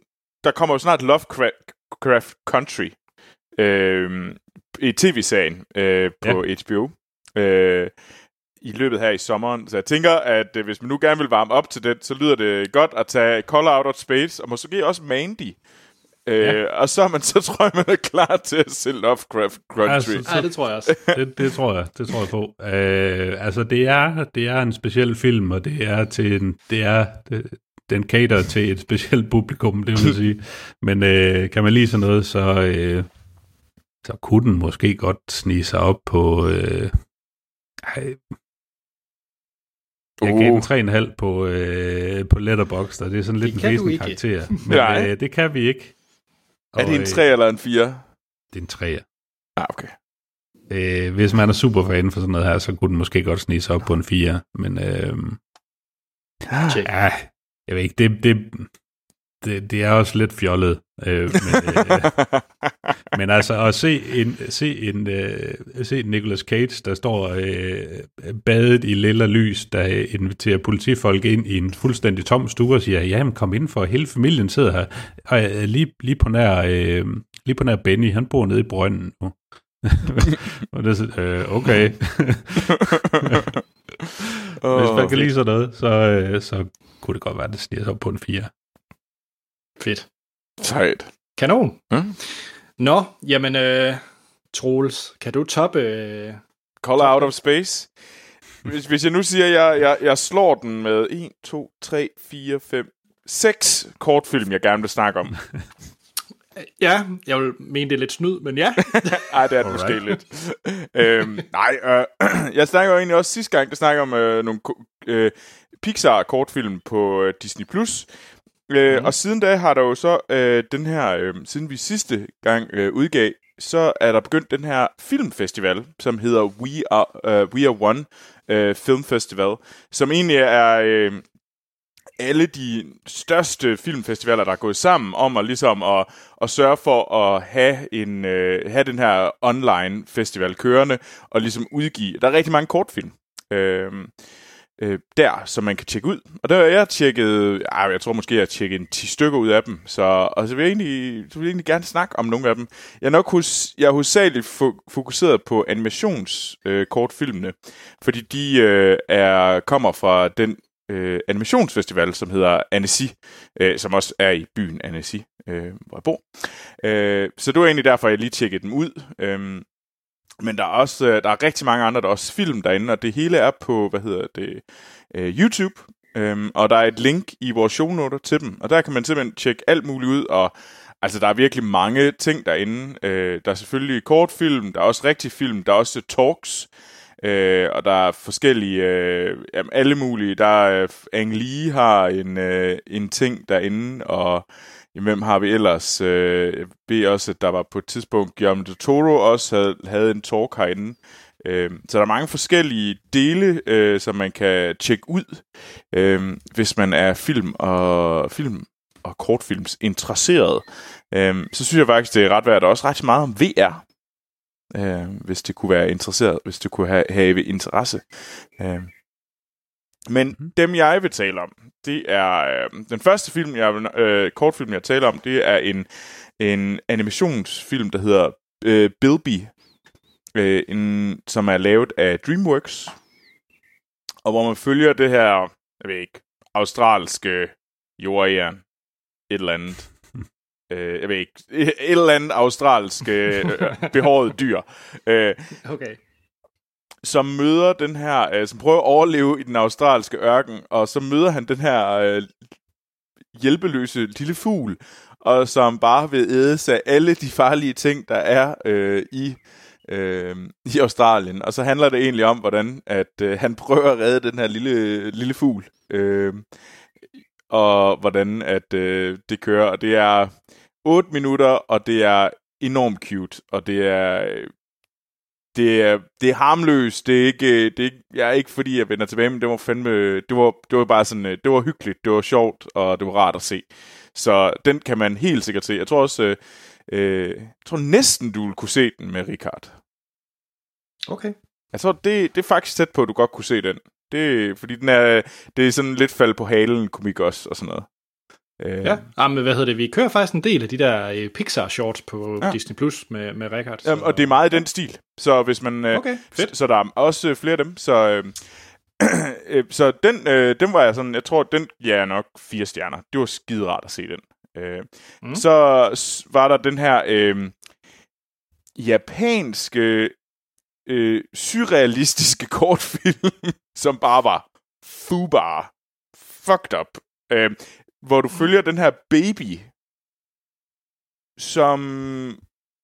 Der kommer jo snart Lovecraft Country øh, i tv-serien øh, på ja. HBO. Øh, i løbet her i sommeren. Så jeg tænker, at øh, hvis man nu gerne vil varme op til det, så lyder det godt at tage Call Out of Space, og måske også Mandy. Øh, ja. og så er man, så tror jeg, man er klar til at se Lovecraft Country. Altså, ja, det tror jeg også. det, det tror jeg, det tror jeg på. Øh, altså, det er, det er en speciel film, og det er til en, det er, det, den cater til et specielt publikum, det vil sige. Men øh, kan man lige sådan noget, så, øh, så kunne den måske godt snige sig op på... Øh, ej, jeg gav den 3,5 på, øh, på Letterboxd, og det er sådan lidt en væsentlig karakter. Men øh, det kan vi ikke. Og, er det en 3 øh, eller en 4? Det er en 3. Ah, okay. Øh, hvis man er super fan for sådan noget her, så kunne den måske godt snige sig op på en 4. Men øh, ja, jeg ved ikke, det, det, det, det er også lidt fjollet. Øh, men, øh, men altså at se en, se en øh, se Nicolas Cage, der står øh, badet i lilla lys, der inviterer politifolk ind i en fuldstændig tom stue og siger, jamen kom ind for hele familien sidder her. Og, øh, lige, lige, på nær, øh, lige på nær Benny, han bor nede i brønden nu. og det er øh, okay. Hvis man kan lide sådan noget, så, øh, så kunne det godt være, at det stiger sig på en 4. Fedt. Sejt. Kanon. Mm. Nå, jamen, øh, Troels, kan du toppe... Øh, Call Out of Space? hvis, hvis jeg nu siger, at jeg, jeg, jeg slår den med 1, 2, 3, 4, 5, 6 kortfilm, jeg gerne vil snakke om. Ja, jeg vil mene, det er lidt snyd, men ja. Ej, det er det måske lidt. øhm, nej, øh, jeg snakker jo egentlig også sidste gang, der snakker om øh, nogle øh, Pixar-kortfilm på øh, Disney+. Plus. Øh, mm. Og siden da har der jo så øh, den her, øh, siden vi sidste gang øh, udgav, så er der begyndt den her filmfestival, som hedder We Are, uh, We Are One uh, Film Festival, som egentlig er øh, alle de største filmfestivaler, der er gået sammen om at, ligesom at, at sørge for at have, en, uh, have den her online festival kørende, og ligesom udgive. Der er rigtig mange kortfilm. Uh, øh, der, som man kan tjekke ud. Og der har jeg tjekket, ah, jeg tror måske, jeg har tjekket en 10 stykker ud af dem. Så, og så vil jeg egentlig, så vil jeg egentlig gerne snakke om nogle af dem. Jeg er nok hos, jeg er hovedsageligt fo- fokuseret på animationskortfilmene, øh, fordi de øh, er, kommer fra den øh, animationsfestival, som hedder Annecy, øh, som også er i byen Annecy, øh, hvor jeg bor. Øh, så det var egentlig derfor, jeg lige tjekkede dem ud. Øh, men der er også øh, der er rigtig mange andre, der er også film derinde, og det hele er på, hvad hedder det, øh, YouTube. Um, og der er et link i vores shownoter til dem, og der kan man simpelthen tjekke alt muligt ud, og altså der er virkelig mange ting derinde. Øh, der er selvfølgelig kortfilm, der er også rigtig film, der er også talks, Øh, og der er forskellige, øh, jamen, alle mulige. Der er øh, Ang Lee har en, øh, en ting derinde, og hvem har vi ellers? Øh, jeg ved også, at der var på et tidspunkt, Guillermo de Toro også havde, havde en talk herinde. Øh, så der er mange forskellige dele, øh, som man kan tjekke ud, øh, hvis man er film og film og kortfilms interesseret. Øh, så synes jeg faktisk, det er ret værd. Der er også ret meget om VR, øh, hvis det kunne være interesseret, hvis det kunne have, have interesse. Øh, men mm. dem, jeg vil tale om, det er øh, den første film, jeg øh, kortfilm, jeg taler om, det er en, en animationsfilm, der hedder øh, Bilby, øh, en, som er lavet af DreamWorks, og hvor man følger det her, jeg ved ikke, australske jordjern, et eller andet. Øh, jeg ved ikke, et eller andet australsk øh, behåret dyr. Øh, okay som møder den her, øh, som prøver at overleve i den australske ørken, og så møder han den her øh, hjælpeløse lille fugl, og som bare vil æde sig alle de farlige ting, der er øh, i øh, i Australien. Og så handler det egentlig om, hvordan at øh, han prøver at redde den her lille, lille fugl. Øh, og hvordan at øh, det kører. Og det er 8 minutter, og det er enormt cute. Og det er øh, det er, det er harmløst. Det er ikke, det er jeg er ikke fordi, jeg vender tilbage, men det var fandme, det var, det var bare sådan, øh, det var hyggeligt, det var sjovt, og det var rart at se. Så den kan man helt sikkert se. Jeg tror også, øh, øh jeg tror næsten, du vil kunne se den med Richard. Okay. Jeg tror, det, det er faktisk tæt på, at du godt kunne se den. Det, fordi den er, det er sådan lidt fald på halen komik også, og sådan noget. Øh. Ja, ah, men hvad hedder det? Vi kører faktisk en del af de der øh, Pixar-shorts på ja. Disney Plus med, med Richard. Så... Jamen, og det er meget i den stil. Så hvis man... Øh, okay, fedt. Så, så der er også flere af dem. Så, øh, øh, så den, øh, den var jeg sådan... Jeg tror, den ja, nok fire stjerner. Det var skide rart at se den. Øh, mm. Så var der den her øh, japanske øh, surrealistiske kortfilm, som bare var fubar. Fucked up. Øh, hvor du følger den her baby, som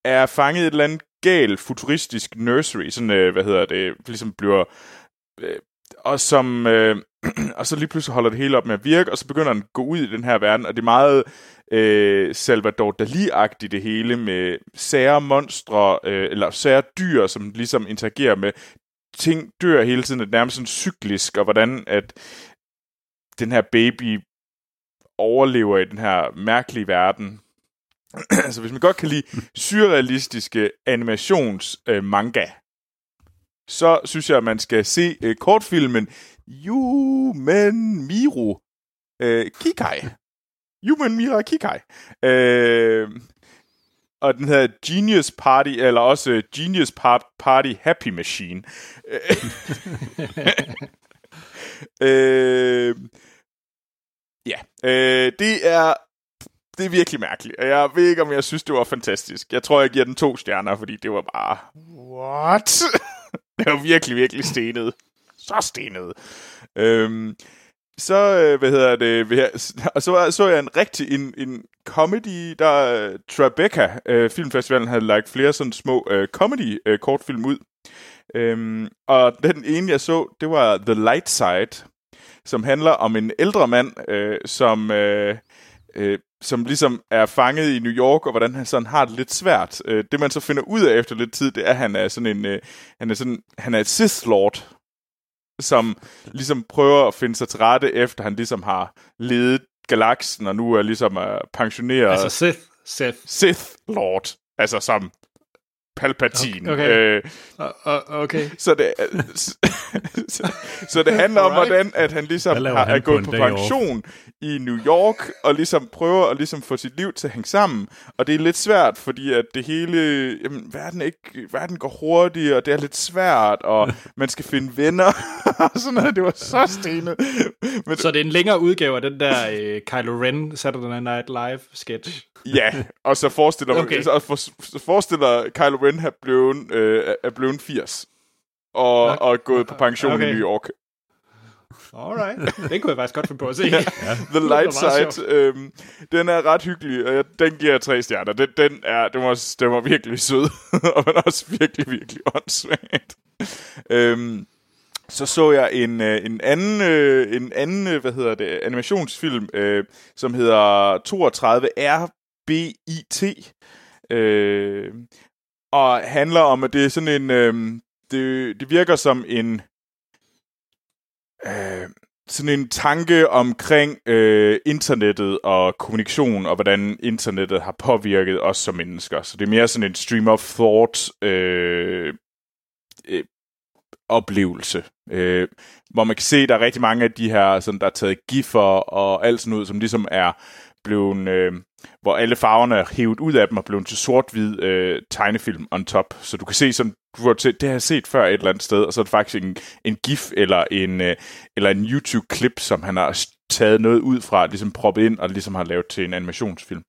er fanget i et eller andet galt futuristisk nursery, sådan, øh, hvad hedder det, ligesom bliver, øh, og som, øh, og så lige pludselig holder det hele op med at virke, og så begynder den at gå ud i den her verden, og det er meget øh, Salvador Dali-agtigt det hele, med sære monstre, øh, eller sære dyr, som ligesom interagerer med ting, dør hele tiden, det er nærmest sådan cyklisk, og hvordan at den her baby overlever i den her mærkelige verden. så hvis man godt kan lide surrealistiske animations-manga, øh, så synes jeg, at man skal se øh, kortfilmen Yumen Miru øh, Kikai. Yumen Mira Kikai. Øh, og den hedder Genius Party, eller også Genius Party Happy Machine. øh, Ja, øh, det er det er virkelig mærkeligt. Jeg ved ikke, om jeg synes, det var fantastisk. Jeg tror, jeg giver den to stjerner, fordi det var bare... What? det var virkelig, virkelig stenet. så stenet. Øhm, så, øh, hvad hedder det, og så så jeg en rigtig, en, en comedy, der Tribeca øh, Filmfestivalen havde lagt flere sådan små øh, comedy-kortfilm øh, kortfilm ud. Øhm, og den ene, jeg så, det var The Light Side, som handler om en ældre mand, øh, som... Øh, uh, som ligesom er fanget i New York, og hvordan han sådan har det lidt svært. Uh, det man så finder ud af efter lidt tid, det er, at han er sådan en, uh, han er sådan, han er et Sith Lord, som ligesom prøver at finde sig til rette, efter han ligesom har ledet galaksen, og nu er ligesom uh, pensioneret. Altså Sith. Sith. Sith Lord. Altså som Palpatine. Okay. Øh, okay. så, det, så, så det handler om, hvordan at han ligesom har, han er på gået på dag pension i New York, og ligesom prøver at ligesom få sit liv til at hænge sammen. Og det er lidt svært, fordi at det hele, jamen, verden, er ikke, verden går hurtigt, og det er lidt svært, og man skal finde venner, og sådan noget. Det var så stenet. Men, Så det er en længere udgave af den der øh, Kylo Ren Saturday Night Live sketch. Ja, og så forestiller, Okay. okay. så, for, så forestiller Kylo Ren at blevet, øh, er blevet 80 og, Okay. og er gået på pension okay. I New York. Alright. Den kunne jeg faktisk godt finde på at se. The Det Light Side, øhm, den er ret hyggelig, og jeg, den giver jeg tre stjerner. Den, den, er, den, var, den var virkelig sød, og men også virkelig, virkelig åndssvagt. Øhm, så så jeg en, øh, en anden, øh, en anden øh, hvad hedder det, animationsfilm, øh, som hedder 32 RBIT, øh, og handler om, at det er sådan en, øh, det, det virker som en, øh, sådan en tanke omkring øh, internettet og kommunikation, og hvordan internettet har påvirket os som mennesker. Så det er mere sådan en stream of thought øh, øh, oplevelse, øh, hvor man kan se, at der er rigtig mange af de her, sådan, der er taget giffer og alt sådan ud, som ligesom er blevet, øh, hvor alle farverne er hævet ud af dem og blevet til sort-hvid øh, tegnefilm on top. Så du kan se sådan, du har set, det har jeg set før et eller andet sted, og så er det faktisk en, en gif eller en, øh, eller en YouTube-klip, som han har taget noget ud fra, ligesom proppet ind og ligesom har lavet til en animationsfilm.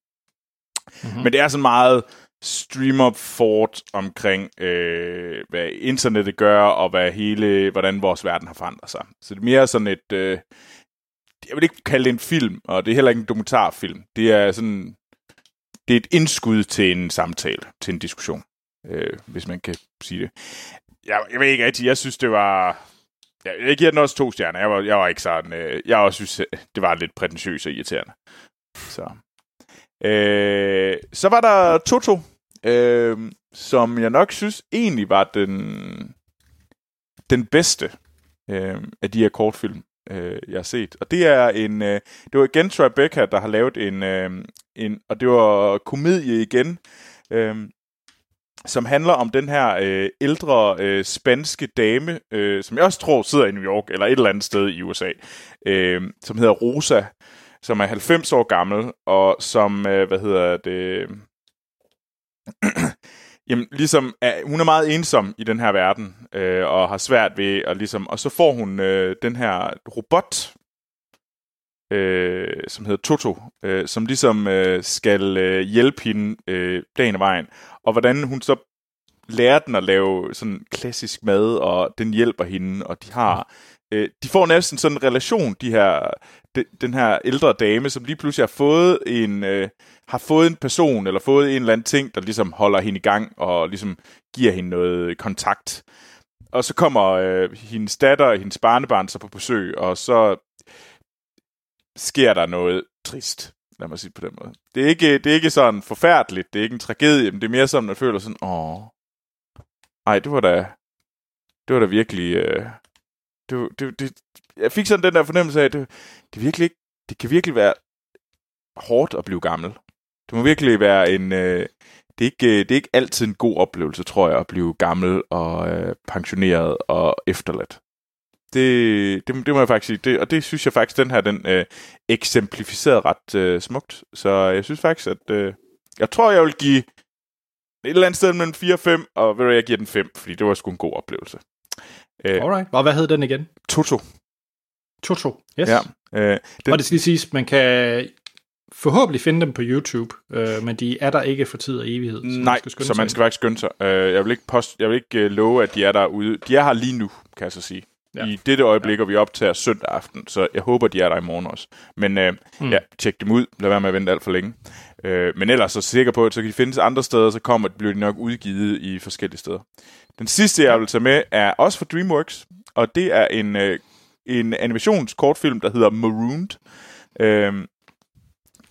Mm-hmm. Men det er sådan meget stream of thought omkring, øh, hvad internettet gør, og hvad hele, hvordan vores verden har forandret sig. Så det er mere sådan et, øh, jeg vil ikke kalde det en film, og det er heller ikke en dokumentarfilm. Det er sådan, det er et indskud til en samtale, til en diskussion, øh, hvis man kan sige det. Jeg, jeg ved ikke rigtig, jeg synes, det var... Jeg, jeg giver den også to stjerner. Jeg var, jeg var ikke sådan... Øh, jeg også synes, øh, det var lidt prætentiøst og irriterende. Så. Øh, så var der Toto, øh, som jeg nok synes egentlig var den, den bedste øh, af de her kortfilm, øh, jeg har set. Og det er en... Øh, det var igen Tribeca, der har lavet en... Øh, en og det var komedie igen, øh, som handler om den her øh, ældre øh, spanske dame, øh, som jeg også tror sidder i New York, eller et eller andet sted i USA, øh, som hedder Rosa, som er 90 år gammel, og som, øh, hvad hedder det, øh, jamen ligesom, hun er meget ensom i den her verden, øh, og har svært ved, at ligesom, og så får hun øh, den her robot, øh, som hedder Toto, øh, som ligesom øh, skal øh, hjælpe hende øh, dagen og vejen, og hvordan hun så lærer den at lave sådan klassisk mad, og den hjælper hende, og de har øh, de får næsten sådan en relation, de her, de, den her ældre dame, som lige pludselig har fået en, øh, har fået en person, eller fået en eller anden ting, der ligesom holder hende i gang, og ligesom giver hende noget kontakt. Og så kommer øh, hendes datter og hendes barnebarn så på besøg, og så sker der noget trist. Lad mig sige på den måde. Det er ikke, det er ikke sådan forfærdeligt, det er ikke en tragedie, men det er mere sådan, at man føler sådan, åh, ej, det var da, det var da virkelig, øh, det, det, det, jeg fik sådan den der fornemmelse af, at det, det, virkelig det kan virkelig være hårdt at blive gammel. Det må virkelig være en... Øh, det, er ikke, det er ikke altid en god oplevelse, tror jeg, at blive gammel og øh, pensioneret og efterladt. Det, det, det må jeg faktisk sige. Det, og det synes jeg faktisk, den her, den øh, eksemplificerede ret øh, smukt. Så jeg synes faktisk, at... Øh, jeg tror, jeg vil give et eller andet sted mellem 4 og 5, og ved du, jeg giver den 5, fordi det var sgu en god oplevelse. Øh, Alright. Og hvad hed den igen? Toto. Toto. Yes. Ja. Øh, Den... Og det skal lige siges, man kan forhåbentlig finde dem på YouTube, øh, men de er der ikke for tid og evighed. Så Nej, skynde så sig man skal faktisk skynde sig. Øh, jeg vil ikke, post, jeg vil ikke øh, love, at de er derude. De er her lige nu, kan jeg så sige. ja. i dette øjeblik, ja. og vi optager søndag aften, så jeg håber, de er der i morgen også. Men øh, mm. ja, tjek dem ud. Lad være med at vente alt for længe. Øh, men ellers så sikker på, at så kan de findes andre steder, så kommer, bliver de nok udgivet i forskellige steder. Den sidste, jeg vil tage med, er også fra DreamWorks, og det er en, øh, en animationskortfilm, der hedder Marooned. Øh,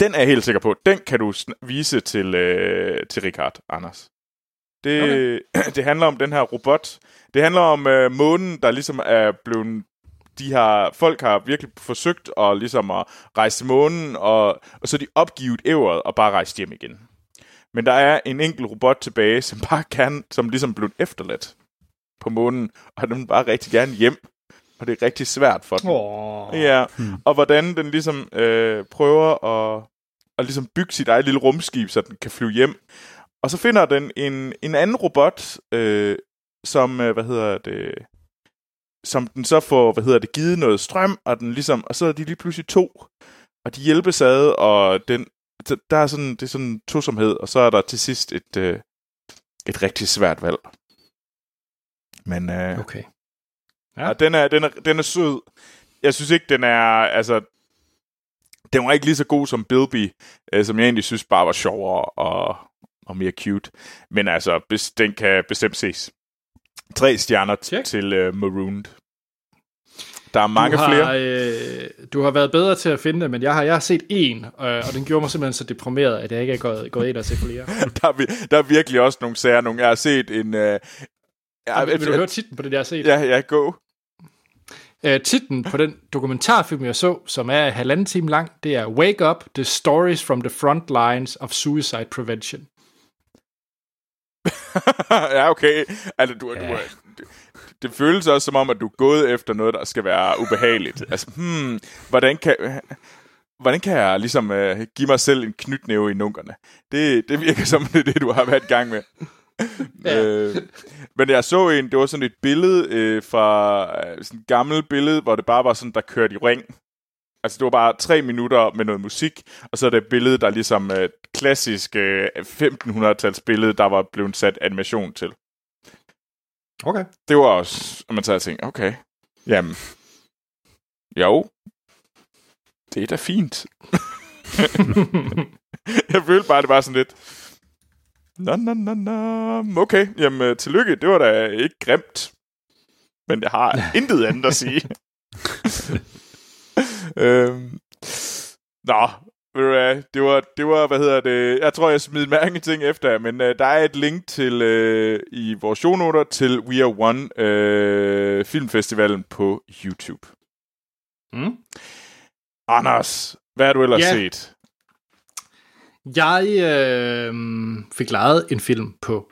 den er jeg helt sikker på. Den kan du vise til, øh, til Richard, Anders. Det, okay. det handler om den her robot. Det handler om øh, månen, der ligesom er blevet... De her folk har virkelig forsøgt at, ligesom at rejse til månen, og, og så er de opgivet ævret og bare rejst hjem igen. Men der er en enkelt robot tilbage, som bare kan, som ligesom blev efterladt på månen, og den bare rigtig gerne hjem. Og det er rigtig svært for den. Oh. Ja, hmm. og hvordan den ligesom øh, prøver at, at ligesom bygge sit eget lille rumskib, så den kan flyve hjem. Og så finder den en, en anden robot, øh, som, øh, hvad hedder det, som den så får, hvad hedder det, givet noget strøm, og den ligesom, og så er de lige pludselig to, og de hjælpes ad, og den, der er sådan, det er sådan tosomhed, og så er der til sidst et, øh, et rigtig svært valg. Men, øh, okay. Ja. Og den er, den, er, den er sød. Jeg synes ikke, den er, altså, den var ikke lige så god som Bilby, øh, som jeg egentlig synes bare var sjovere og, og mere cute. Men altså, den kan bestemt ses. Tre stjerner Check. til uh, Marooned. Der er mange du har, flere. Øh, du har været bedre til at finde det, men jeg har, jeg har set en, øh, og den gjorde mig simpelthen så deprimeret, at jeg ikke er gået, gået ind og set flere. der, er, der er virkelig også nogle sager. Nogle, jeg har set en... Øh, jeg, vil, vil du høre titlen på det, jeg har set? Ja, ja, go. Uh, titlen på den dokumentarfilm, jeg så, som er halvanden time lang, det er Wake Up, The Stories from the Front Lines of Suicide Prevention. ja, okay. Altså, du, ja. du, det, det føles også som om, at du er gået efter noget, der skal være ubehageligt. Altså, hmm, hvordan kan... Hvordan kan jeg ligesom uh, give mig selv en knytnæve i nunkerne? Det, det virker som, det det, du har været i gang med. Ja. øh, men jeg så en, det var sådan et billede øh, fra øh, sådan et gammelt billede, hvor det bare var sådan, der kørte i ring. Altså det var bare tre minutter med noget musik, og så er det et billede, der er ligesom et klassisk øh, 1500-tals billede, der var blevet sat animation til. Okay. Det var også, at man tager og tænker, okay, jamen, jo, det er da fint. jeg følte bare, det var sådan lidt, Nå, nå, nå, nå. Okay, jamen øh, tillykke. Det var da ikke grimt. Men jeg har intet andet at sige. øhm, nå, det var, det var, hvad hedder det, jeg tror, jeg smidt mange ting efter, men uh, der er et link til uh, i vores shownoter til We Are One uh, filmfestivalen på YouTube. Mm. Anders, hvad har du ellers yeah. set? Jeg øh, fik lejet en film på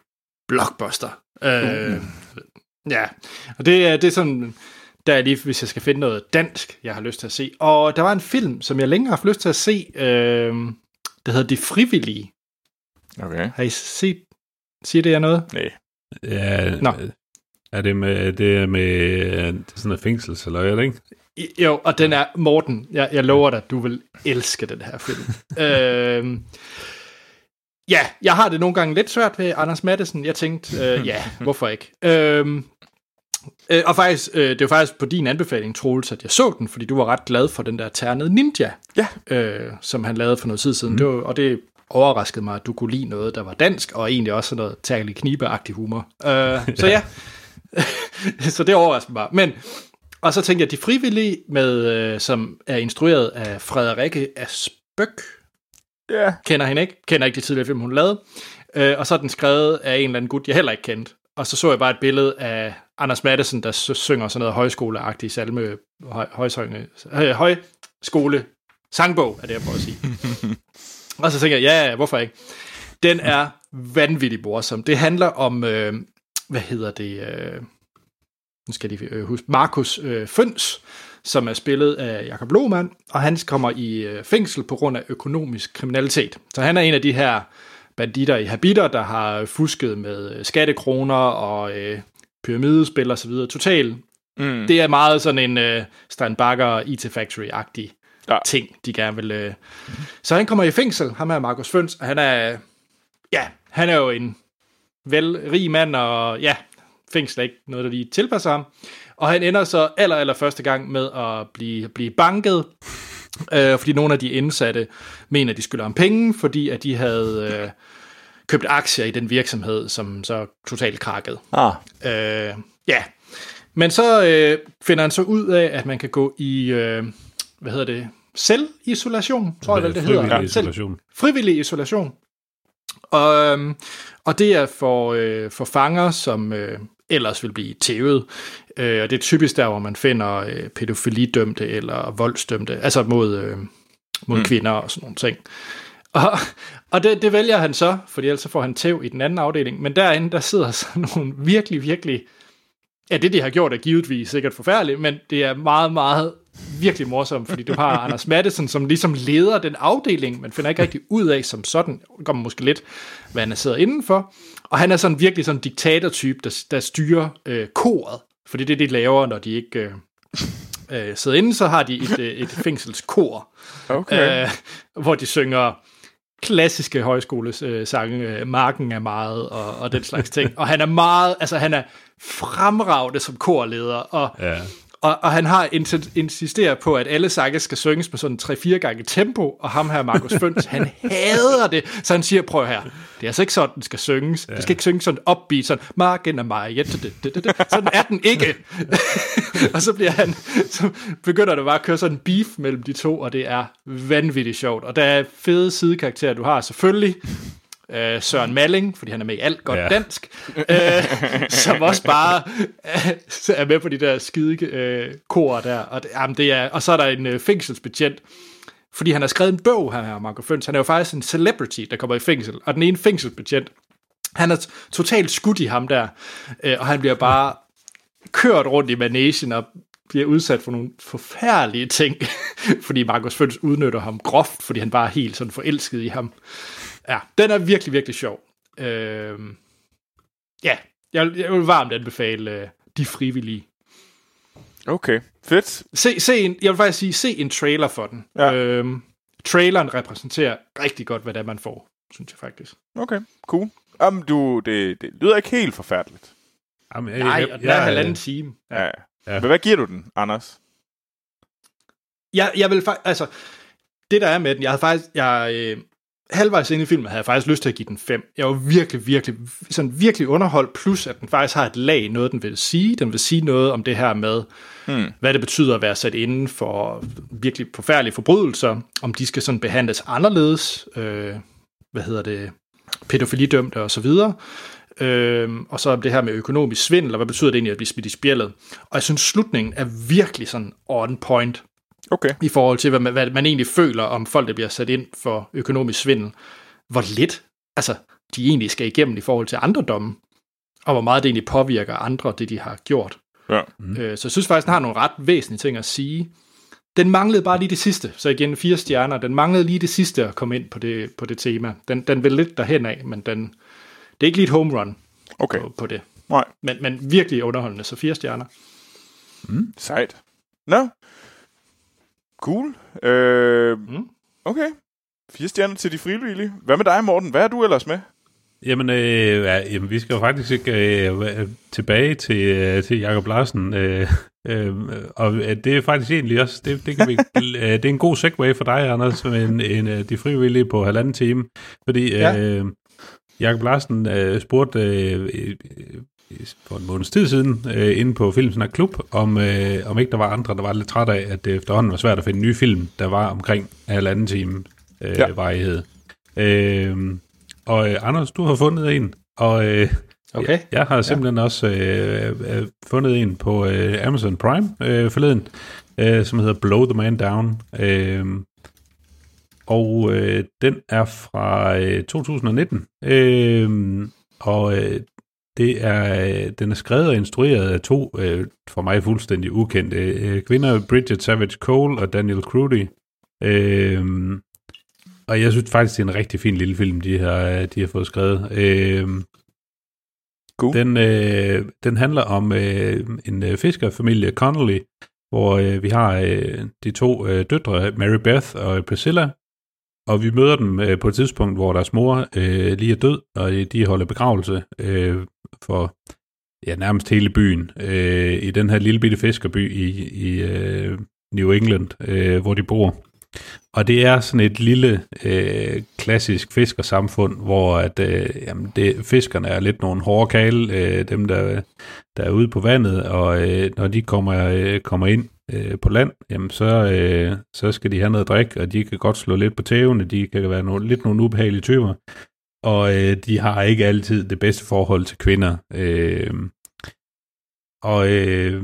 Blockbuster. Øh, uh. Ja, og det, det er sådan, der er lige, hvis jeg skal finde noget dansk, jeg har lyst til at se. Og der var en film, som jeg længe har haft lyst til at se, øh, der hedder De Frivillige. Okay. Har I set, siger det jer noget? Nej. Ja, Nå. Er det med, det er med det er sådan en fængsels, eller hvad, ikke? Jo, og den er, Morten, jeg, jeg lover dig, du vil elske den her film. øh, ja, jeg har det nogle gange lidt svært ved Anders Madsen. Jeg tænkte, øh, ja, hvorfor ikke? Øh, øh, og faktisk, øh, det var faktisk på din anbefaling, Troels, at jeg så den, fordi du var ret glad for den der ternede ninja, ja. øh, som han lavede for noget tid siden. Mm. Det var, og det overraskede mig, at du kunne lide noget, der var dansk, og egentlig også noget tærlig knibeagtig humor. Øh, så ja, så det overraskede mig. Men og så tænkte jeg, de frivillige, med, øh, som er instrueret af Frederikke Asbøk. Ja. Yeah. Kender hende ikke. Kender ikke de tidligere film, hun lavede. Øh, og så er den skrevet af en eller anden gut, jeg heller ikke kendte. Og så så jeg bare et billede af Anders Madsen, der synger sådan noget højskoleagtigt salme, høj, højsøjne, øh, højskole sangbog, er det, jeg prøver at sige. og så tænker jeg, ja, hvorfor ikke? Den er vanvittig morsom. Det handler om, øh, hvad hedder det, øh, nu skal de øh, huske, Markus øh, Føns, som er spillet af Jakob Lohmann, og han kommer i øh, fængsel på grund af økonomisk kriminalitet. Så han er en af de her banditter i habiter, der har fusket med øh, skattekroner og øh, pyramidespil og så videre. Total. Mm. Det er meget sådan en øh, Steinbacher IT Factory-agtig ja. ting, de gerne vil... Øh. Så han kommer i fængsel, ham er Markus Føns, og han er... Ja, han er jo en vel rig mand, og ja, fængsel er ikke noget, der lige tilpasser ham. Og han ender så aller, aller første gang med at blive, blive banket, øh, fordi nogle af de indsatte mener, at de skylder ham penge, fordi at de havde øh, købt aktier i den virksomhed, som så totalt krakkede. Ah, Øh, ja, men så øh, finder han så ud af, at man kan gå i, øh, hvad hedder det, selvisolation, tror jeg vel, det hedder. Frivillig Selv- isolation. frivillig isolation. Og, øhm, og det er for, øh, for fanger, som øh, ellers vil blive tævet. Øh, og det er typisk der, hvor man finder øh, pædofilidømte eller voldsdømte, altså mod, øh, mod mm. kvinder og sådan nogle ting. Og, og det, det vælger han så, fordi ellers så får han tæv i den anden afdeling. Men derinde, der sidder så nogle virkelig, virkelig... Ja, det de har gjort er givetvis sikkert forfærdeligt, men det er meget, meget virkelig morsomt, fordi du har Anders Madsen, som ligesom leder den afdeling, man finder ikke rigtig ud af som sådan, kommer måske lidt, hvad han sidder indenfor, og han er sådan virkelig sådan en diktatortype, der, der styrer øh, koret, for det er det, de laver, når de ikke øh, øh, sidder inde, så har de et, øh, et fængselskor, Okay. øh, hvor de synger klassiske højskolesange, øh, Marken er meget, og, og den slags ting. Og han er meget, altså han er fremragende som korleder, og, Ja. Og, og han har insi- insisteret på, at alle sange skal synges med sådan 3-4 gange tempo, og ham her, Markus Føns, han hader det, så han siger, prøv her, det er altså ikke sådan, den skal synges. Det skal ikke synges sådan upbeat, sådan, Marken er mig, ja, sådan er den ikke. og så bliver han, så begynder det bare at køre sådan en beef mellem de to, og det er vanvittigt sjovt. Og der er fede sidekarakterer, du har selvfølgelig, øh, Søren Malling, fordi han er med i alt godt Ja. dansk, øh, som også bare øh, er med på de der skide øh, kor der. Og, det, jamen, det er, og så er der en øh, fængselsbetjent, fordi han har skrevet en bog, her, her Marco Føns. Han er jo faktisk en celebrity, der kommer i fængsel. Og den ene fængselsbetjent, han er totalt skudt i ham der, øh, og han bliver bare kørt rundt i managen og bliver udsat for nogle forfærdelige ting, fordi Markus Føns udnytter ham groft, fordi han bare er helt sådan forelsket i ham. Ja, den er virkelig, virkelig sjov. Øh, ja, jeg, jeg vil varmt anbefale øh, De Frivillige. Okay, fedt. Se, se en, jeg vil faktisk sige, se en trailer for den. Ja. Øhm, traileren repræsenterer rigtig godt, hvad det er, man får, synes jeg faktisk. Okay, cool. Jamen, du, det, det lyder ikke helt forfærdeligt. Jamen, jeg, Nej, jeg, og den er jeg, halvanden time. Ja. Ja. ja. Men hvad giver du den, Anders? Jeg, jeg vil faktisk, altså, det der er med den, jeg havde faktisk, jeg, øh, halvvejs ind i filmen havde jeg faktisk lyst til at give den 5. Jeg var virkelig, virkelig, sådan virkelig underholdt, plus at den faktisk har et lag, noget den vil sige. Den vil sige noget om det her med, Hmm. hvad det betyder at være sat inden for virkelig forfærdelige forbrydelser, om de skal sådan behandles anderledes, øh, hvad hedder det, pædofilidømte og så videre. Øhm, og så om det her med økonomisk svindel, og hvad betyder det egentlig at blive smidt i spjældet. Og jeg synes, slutningen er virkelig sådan on point Okay. i forhold til, hvad man, hvad man egentlig føler om folk, der bliver sat ind for økonomisk svindel. Hvor lidt altså, de egentlig skal igennem i forhold til andre domme, og hvor meget det egentlig påvirker andre, det de har gjort. Ja. Mm. Øh, så jeg synes faktisk, den har nogle ret væsentlige ting at sige. Den manglede bare lige det sidste, så igen fire stjerner. Den manglede lige det sidste at komme ind på det, på det tema. Den, den vil lidt derhen af, men den, det er ikke lige et home run Okay. på, på det. Nej. Men, men virkelig underholdende, så fire stjerner. Sejt. Nå. Cool. Øh, Mm. okay. Fire stjerner til de frivillige. Hvad med dig, Morten? Hvad er du ellers med? Jamen, øh, ja, jamen, vi skal jo faktisk ikke øh, tilbage til, øh, til Jacob Larsen. Øh, øh, og øh, det er faktisk egentlig også, det, det, kan vi, øh, det er en god segue for dig, Anders, med en, en, øh, de frivillige på halvanden time. Fordi Ja. øh, Jacob Larsen øh, spurgte øh, for en måneds tid siden øh, inde på Filmsnak Klub, om, øh, om ikke der var andre, der var lidt træt af, at det efterhånden var svært at finde nye film, der var omkring halvanden time øh, Ja. ja. varighed. Øh, og øh, Anders, du har fundet en, og øh, Okay. jeg, jeg har simpelthen ja. også øh, øh, fundet en på øh, Amazon Prime øh, forleden, øh, som hedder Blow the Man Down. Øh, og øh, den er fra øh, 2019. Øh, og øh, det er, øh, den er skrevet og instrueret af to øh, for mig fuldstændig ukendte øh, kvinder, Bridget Savage Cole og Daniel Crudy. Øh, og jeg synes faktisk, det er en rigtig fin lille film, de har, de har fået skrevet. Øh, Cool. den, øh, den handler om øh, en øh, fiskerfamilie, Connolly, hvor øh, vi har øh, de to øh, døtre, Mary Beth og Priscilla, og vi møder dem øh, på et tidspunkt, hvor deres mor øh, lige er død, og de holder begravelse øh, for ja, nærmest hele byen, øh, i den her lille bitte fiskerby i, i øh, New England, øh, hvor de bor. Og det er sådan et lille øh, klassisk fiskersamfund, hvor at, øh, jamen det, fiskerne er lidt nogle hårde kale, øh, dem der, der er ude på vandet, og øh, når de kommer, øh, kommer ind øh, på land, jamen så, øh, så skal de have noget drik, og de kan godt slå lidt på tævene, de kan være nogle, lidt nogle ubehagelige typer, og øh, de har ikke altid det bedste forhold til kvinder. Øh, og øh,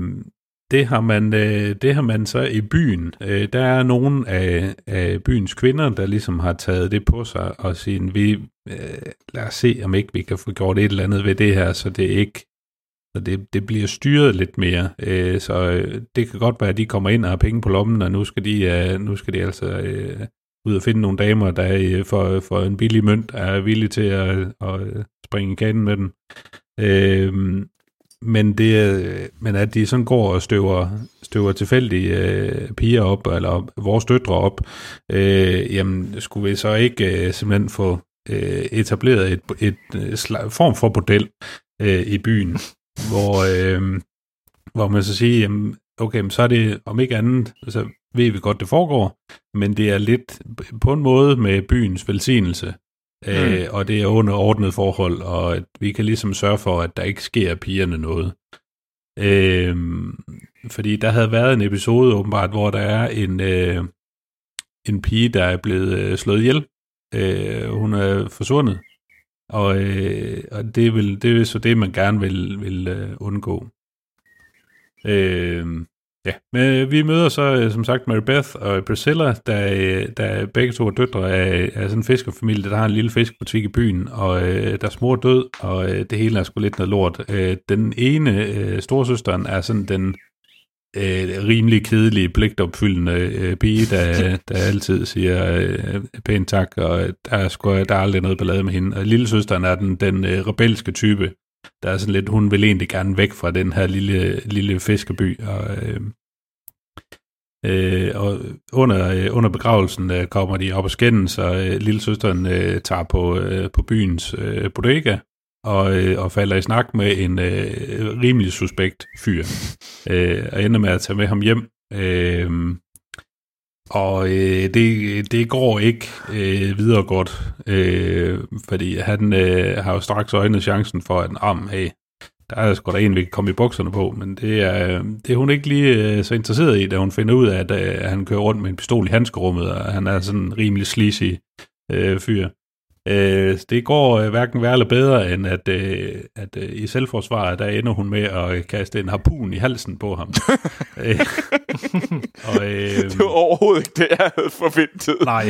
det har man, øh, det har man så i byen. Øh, der er nogle af, af byens kvinder, der ligesom har taget det på sig og siger, vi, øh, lad os se, om ikke vi kan få gjort et eller andet ved det her, så det ikke så det, det bliver styret lidt mere. Øh, så øh, det kan godt være, at de kommer ind og har penge på lommen, og nu skal de, øh, nu skal de altså øh, ud og finde nogle damer, der øh, for, for en billig mønt er villige til at, at øh, springe i kanen med den. Øh, men, det, øh, men at de sådan går og støver, støver tilfældige øh, piger op, eller vores døtre op, øh, jamen skulle vi så ikke øh, simpelthen få øh, etableret et, et, øh, et form for bordel øh, i byen, hvor, øh, hvor man så siger, jamen, okay, så er det om ikke andet, så ved vi godt, det foregår, men det er lidt på en måde med byens velsignelse. Mm. Øh, og det er under ordnet forhold, og at vi kan ligesom sørge for, at der ikke sker pigerne noget. Øh, fordi der havde været en episode åbenbart, hvor der er en, øh, en pige, der er blevet øh, slået ihjel. Øh, hun er forsvundet. Og, øh, og det, vil, det er så det, man gerne vil, vil øh, undgå. Øh, Ja, men øh, vi møder så øh, som sagt Mary Beth og Priscilla, der, øh, der begge to er døtre af, af sådan en fiskerfamilie, der har en lille fiskbutik i byen, og øh, deres mor er død, og øh, det hele er sgu lidt noget lort. Øh, den ene, øh, storsøsteren, er sådan den øh, rimelig kedelige, pligtopfyldende øh, pige, der, der altid siger øh, pænt tak, og der er, sgu, der er aldrig noget ballade med hende. Og lille søsteren er den, den øh, rebelske type, der er sådan lidt, hun vil egentlig gerne væk fra den her lille, lille fiskerby, og, øh, øh, og under, øh, under begravelsen øh, kommer de op og skændes, og øh, lille søsteren øh, tager på, øh, på byens øh, bodega, og, øh, og falder i snak med en øh, rimelig suspekt fyr, øh, og ender med at tage med ham hjem, øh, og øh, det, det går ikke øh, videre godt, øh, fordi han øh, har jo straks øjnet chancen for, at arm, hey, der er sgu da en, vi kan komme i bukserne på, men det er, det er hun ikke lige øh, så interesseret i, da hun finder ud af, at øh, han kører rundt med en pistol i handskerummet, og han er sådan en rimelig sleazy øh, fyr. Øh, det går øh, hverken værre eller bedre, end at, øh, at øh, i selvforsvaret, der ender hun med at kaste en harpun i halsen på ham. øh, og, øh, det var overhovedet ikke det, jeg havde forventet. nej.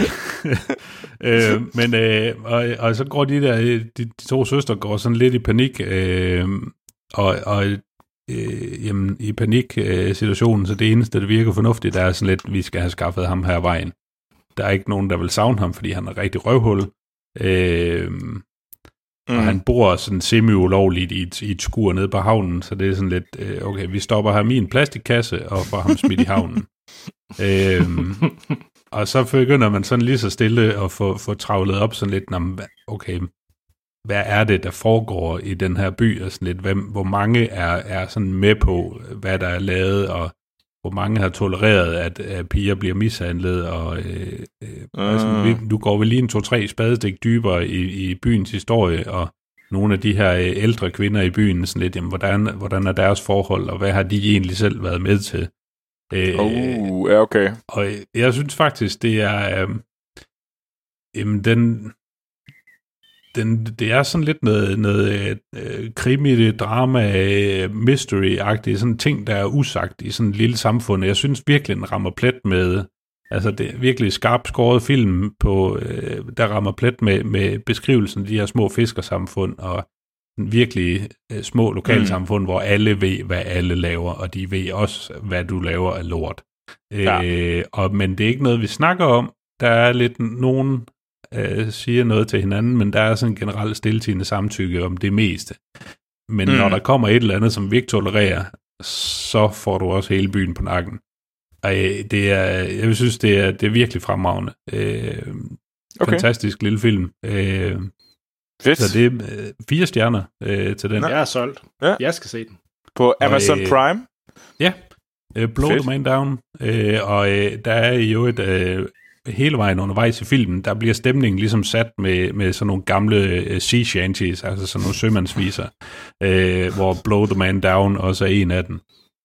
øh, men øh, og, og så går de der, de, de to søstre går sådan lidt i panik, øh, og, og øh, jamen, i panik-situationen, øh, så det eneste, der virker fornuftigt, der er sådan lidt, vi skal have skaffet ham her vejen. Der er ikke nogen, der vil savne ham, fordi han er rigtig røvhul. Øh, mm. Og han bor sådan semi-ulovligt i et, i et skur nede på havnen, så det er sådan lidt, øh, okay, vi stopper ham i en plastikkasse og får ham smidt i havnen. øh, og så begynder man sådan lige så stille at få, få travlet op sådan lidt, okay, hvad er det, der foregår i den her by, og sådan lidt, hvem, hvor mange er, er sådan med på, hvad der er lavet, og hvor mange har tolereret, at, at piger bliver mishandlet, og øh, øh, uh. altså, vi, nu går vi lige en to-tre spadestik dybere i, i byens historie, og nogle af de her øh, ældre kvinder i byen, sådan lidt, jamen, hvordan, hvordan er deres forhold, og hvad har de egentlig selv været med til? Øh, oh, ja, okay. Og jeg synes faktisk, det er... Øh, jamen, den, den, det er sådan lidt noget, noget øh, krimi, drama, øh, mystery-agtigt, sådan ting, der er usagt i sådan et lille samfund. Jeg synes virkelig, den rammer plet med, altså det er virkelig skarpt skåret film, på, øh, der rammer plet med, med beskrivelsen af de her små fiskersamfund, og virkelig øh, små lokalsamfund, mm. hvor alle ved, hvad alle laver, og de ved også, hvad du laver af lort. Ja. Øh, og, men det er ikke noget, vi snakker om. Der er lidt nogen øh, siger noget til hinanden, men der er sådan en generelt stiltigende samtykke om det meste. Men mm. når der kommer et eller andet, som vi ikke tolererer, så får du også hele byen på nakken. Og det er, jeg synes, det er, det er virkelig fremragende. Øh, okay. Fantastisk lille film. Øh, Fedt. Så det er øh, fire stjerner øh, til den. Jeg er solgt. Ja. Jeg skal se den. På Amazon øh, Prime. Ja, øh, Blow Fedt. the Man Down. Øh, og øh, der er jo et... Øh, hele vejen undervejs i filmen, der bliver stemningen ligesom sat med, med sådan nogle gamle uh, sea shanties, altså sådan nogle sømandsviser, øh, hvor Blow the Man Down også er en af dem.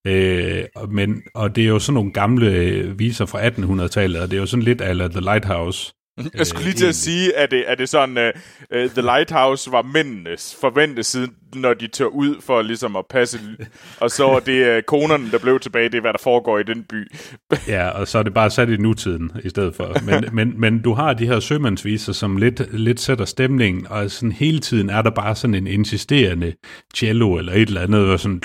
Øh, men, og det er jo sådan nogle gamle viser fra 1800-tallet, og det er jo sådan lidt ala The Lighthouse. Jeg skulle lige til at egentlig. sige, at det, at det sådan, uh, uh, The Lighthouse var mændenes forventede side, når de tør ud for ligesom at passe, og så var det uh, konerne, der blev tilbage, det er, hvad der foregår i den by. Ja, og så er det bare sat i nutiden i stedet for. Men, men, men du har de her sømandsviser, som lidt, lidt sætter stemningen, og sådan hele tiden er der bare sådan en insisterende cello eller et eller andet, og sådan,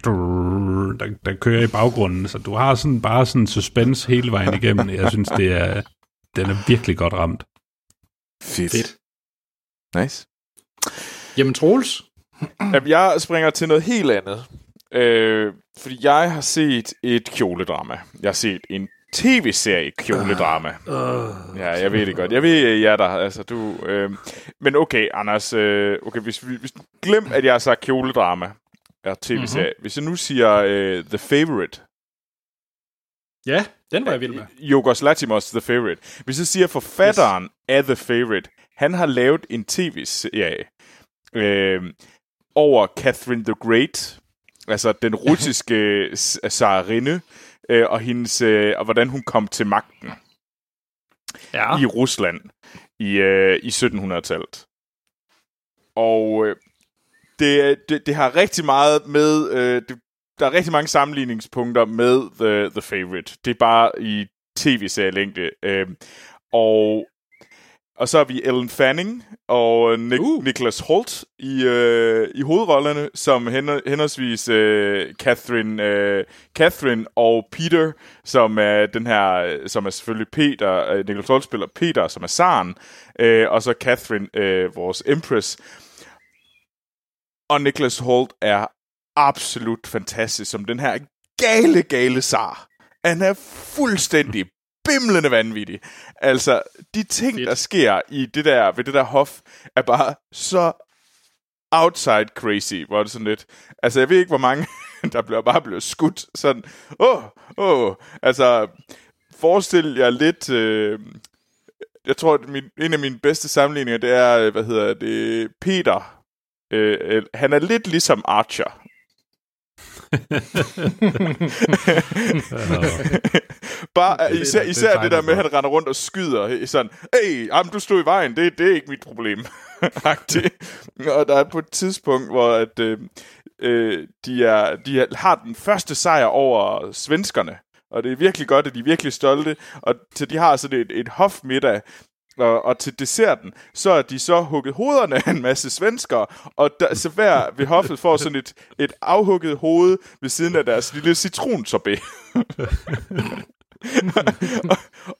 der, der kører i baggrunden. Så du har sådan bare sådan suspense hele vejen igennem. Jeg synes, det er, den er virkelig godt ramt. Fedt. Fedt. Nice. Jamen, Troels, Jamen, jeg springer til noget helt andet. Øh, fordi jeg har set et kjoledrama. Jeg har set en tv-serie kjoledrama. uh, Ja, jeg ved det godt. Jeg ved, ja, der, altså du... Øh, men okay, Anders, øh, okay, hvis, vi, hvis glem, at jeg har sagt kjoledrama, er tv-serie. Mm-hmm. Hvis jeg nu siger øh, The Favorite, ja, den var jeg vild med. Yorgos Latimos The Favorite. Hvis jeg siger forfatteren yes. af The Favorite, han har lavet en tv-serie øh, over Catherine the Great, altså den russiske tsarinde, øh, og, hendes, øh, og hvordan hun kom til magten Ja. i Rusland i, øh, i 1700-tallet. Og øh, det, det, det har rigtig meget med... Øh, det, der er rigtig mange sammenligningspunkter med The, The Favorite. Det er bare i tv-serielængde. Øh, og, og så har vi Ellen Fanning og Nick, Uh. Nicholas Holt i, øh, i hovedrollerne, som hen, henholdsvis øh, Catherine, øh, Catherine og Peter, som er den her, øh, som er selvfølgelig Peter, øh, Nicholas Holt spiller Peter, som er Saren, øh, og så Catherine, øh, vores Empress. Og Nicholas Holt er absolut fantastisk som den her gale, gale zar. Han er fuldstændig bimlende vanvittig. Altså, de ting, Fedt. der sker i det der, ved det der hof, er bare så outside crazy, hvor det sådan lidt... Altså, jeg ved ikke, hvor mange, der bliver bare blevet skudt sådan... Åh, oh, åh, oh. altså... Forestil jer lidt... Øh, jeg tror, at min, en af mine bedste sammenligninger, det er, øh, hvad hedder det, Peter. Øh, øh, han er lidt ligesom Archer. Bare, Det- især, det især det, tegner der med, at han render rundt og skyder i sådan, hey, jamen, du stod i vejen, det, det er ikke mit problem. Og der er på et tidspunkt, hvor at, øh, øh, de, er, de er, har den første sejr over svenskerne, og det er virkelig godt, at de er virkelig stolte, og til de har sådan et, et hofmiddag, og, og til desserten, så er de så hugget hovederne af en masse svenskere, og der, så hver ved hoffet får sådan et, et afhugget hoved ved siden af deres lille citronsorbet. og,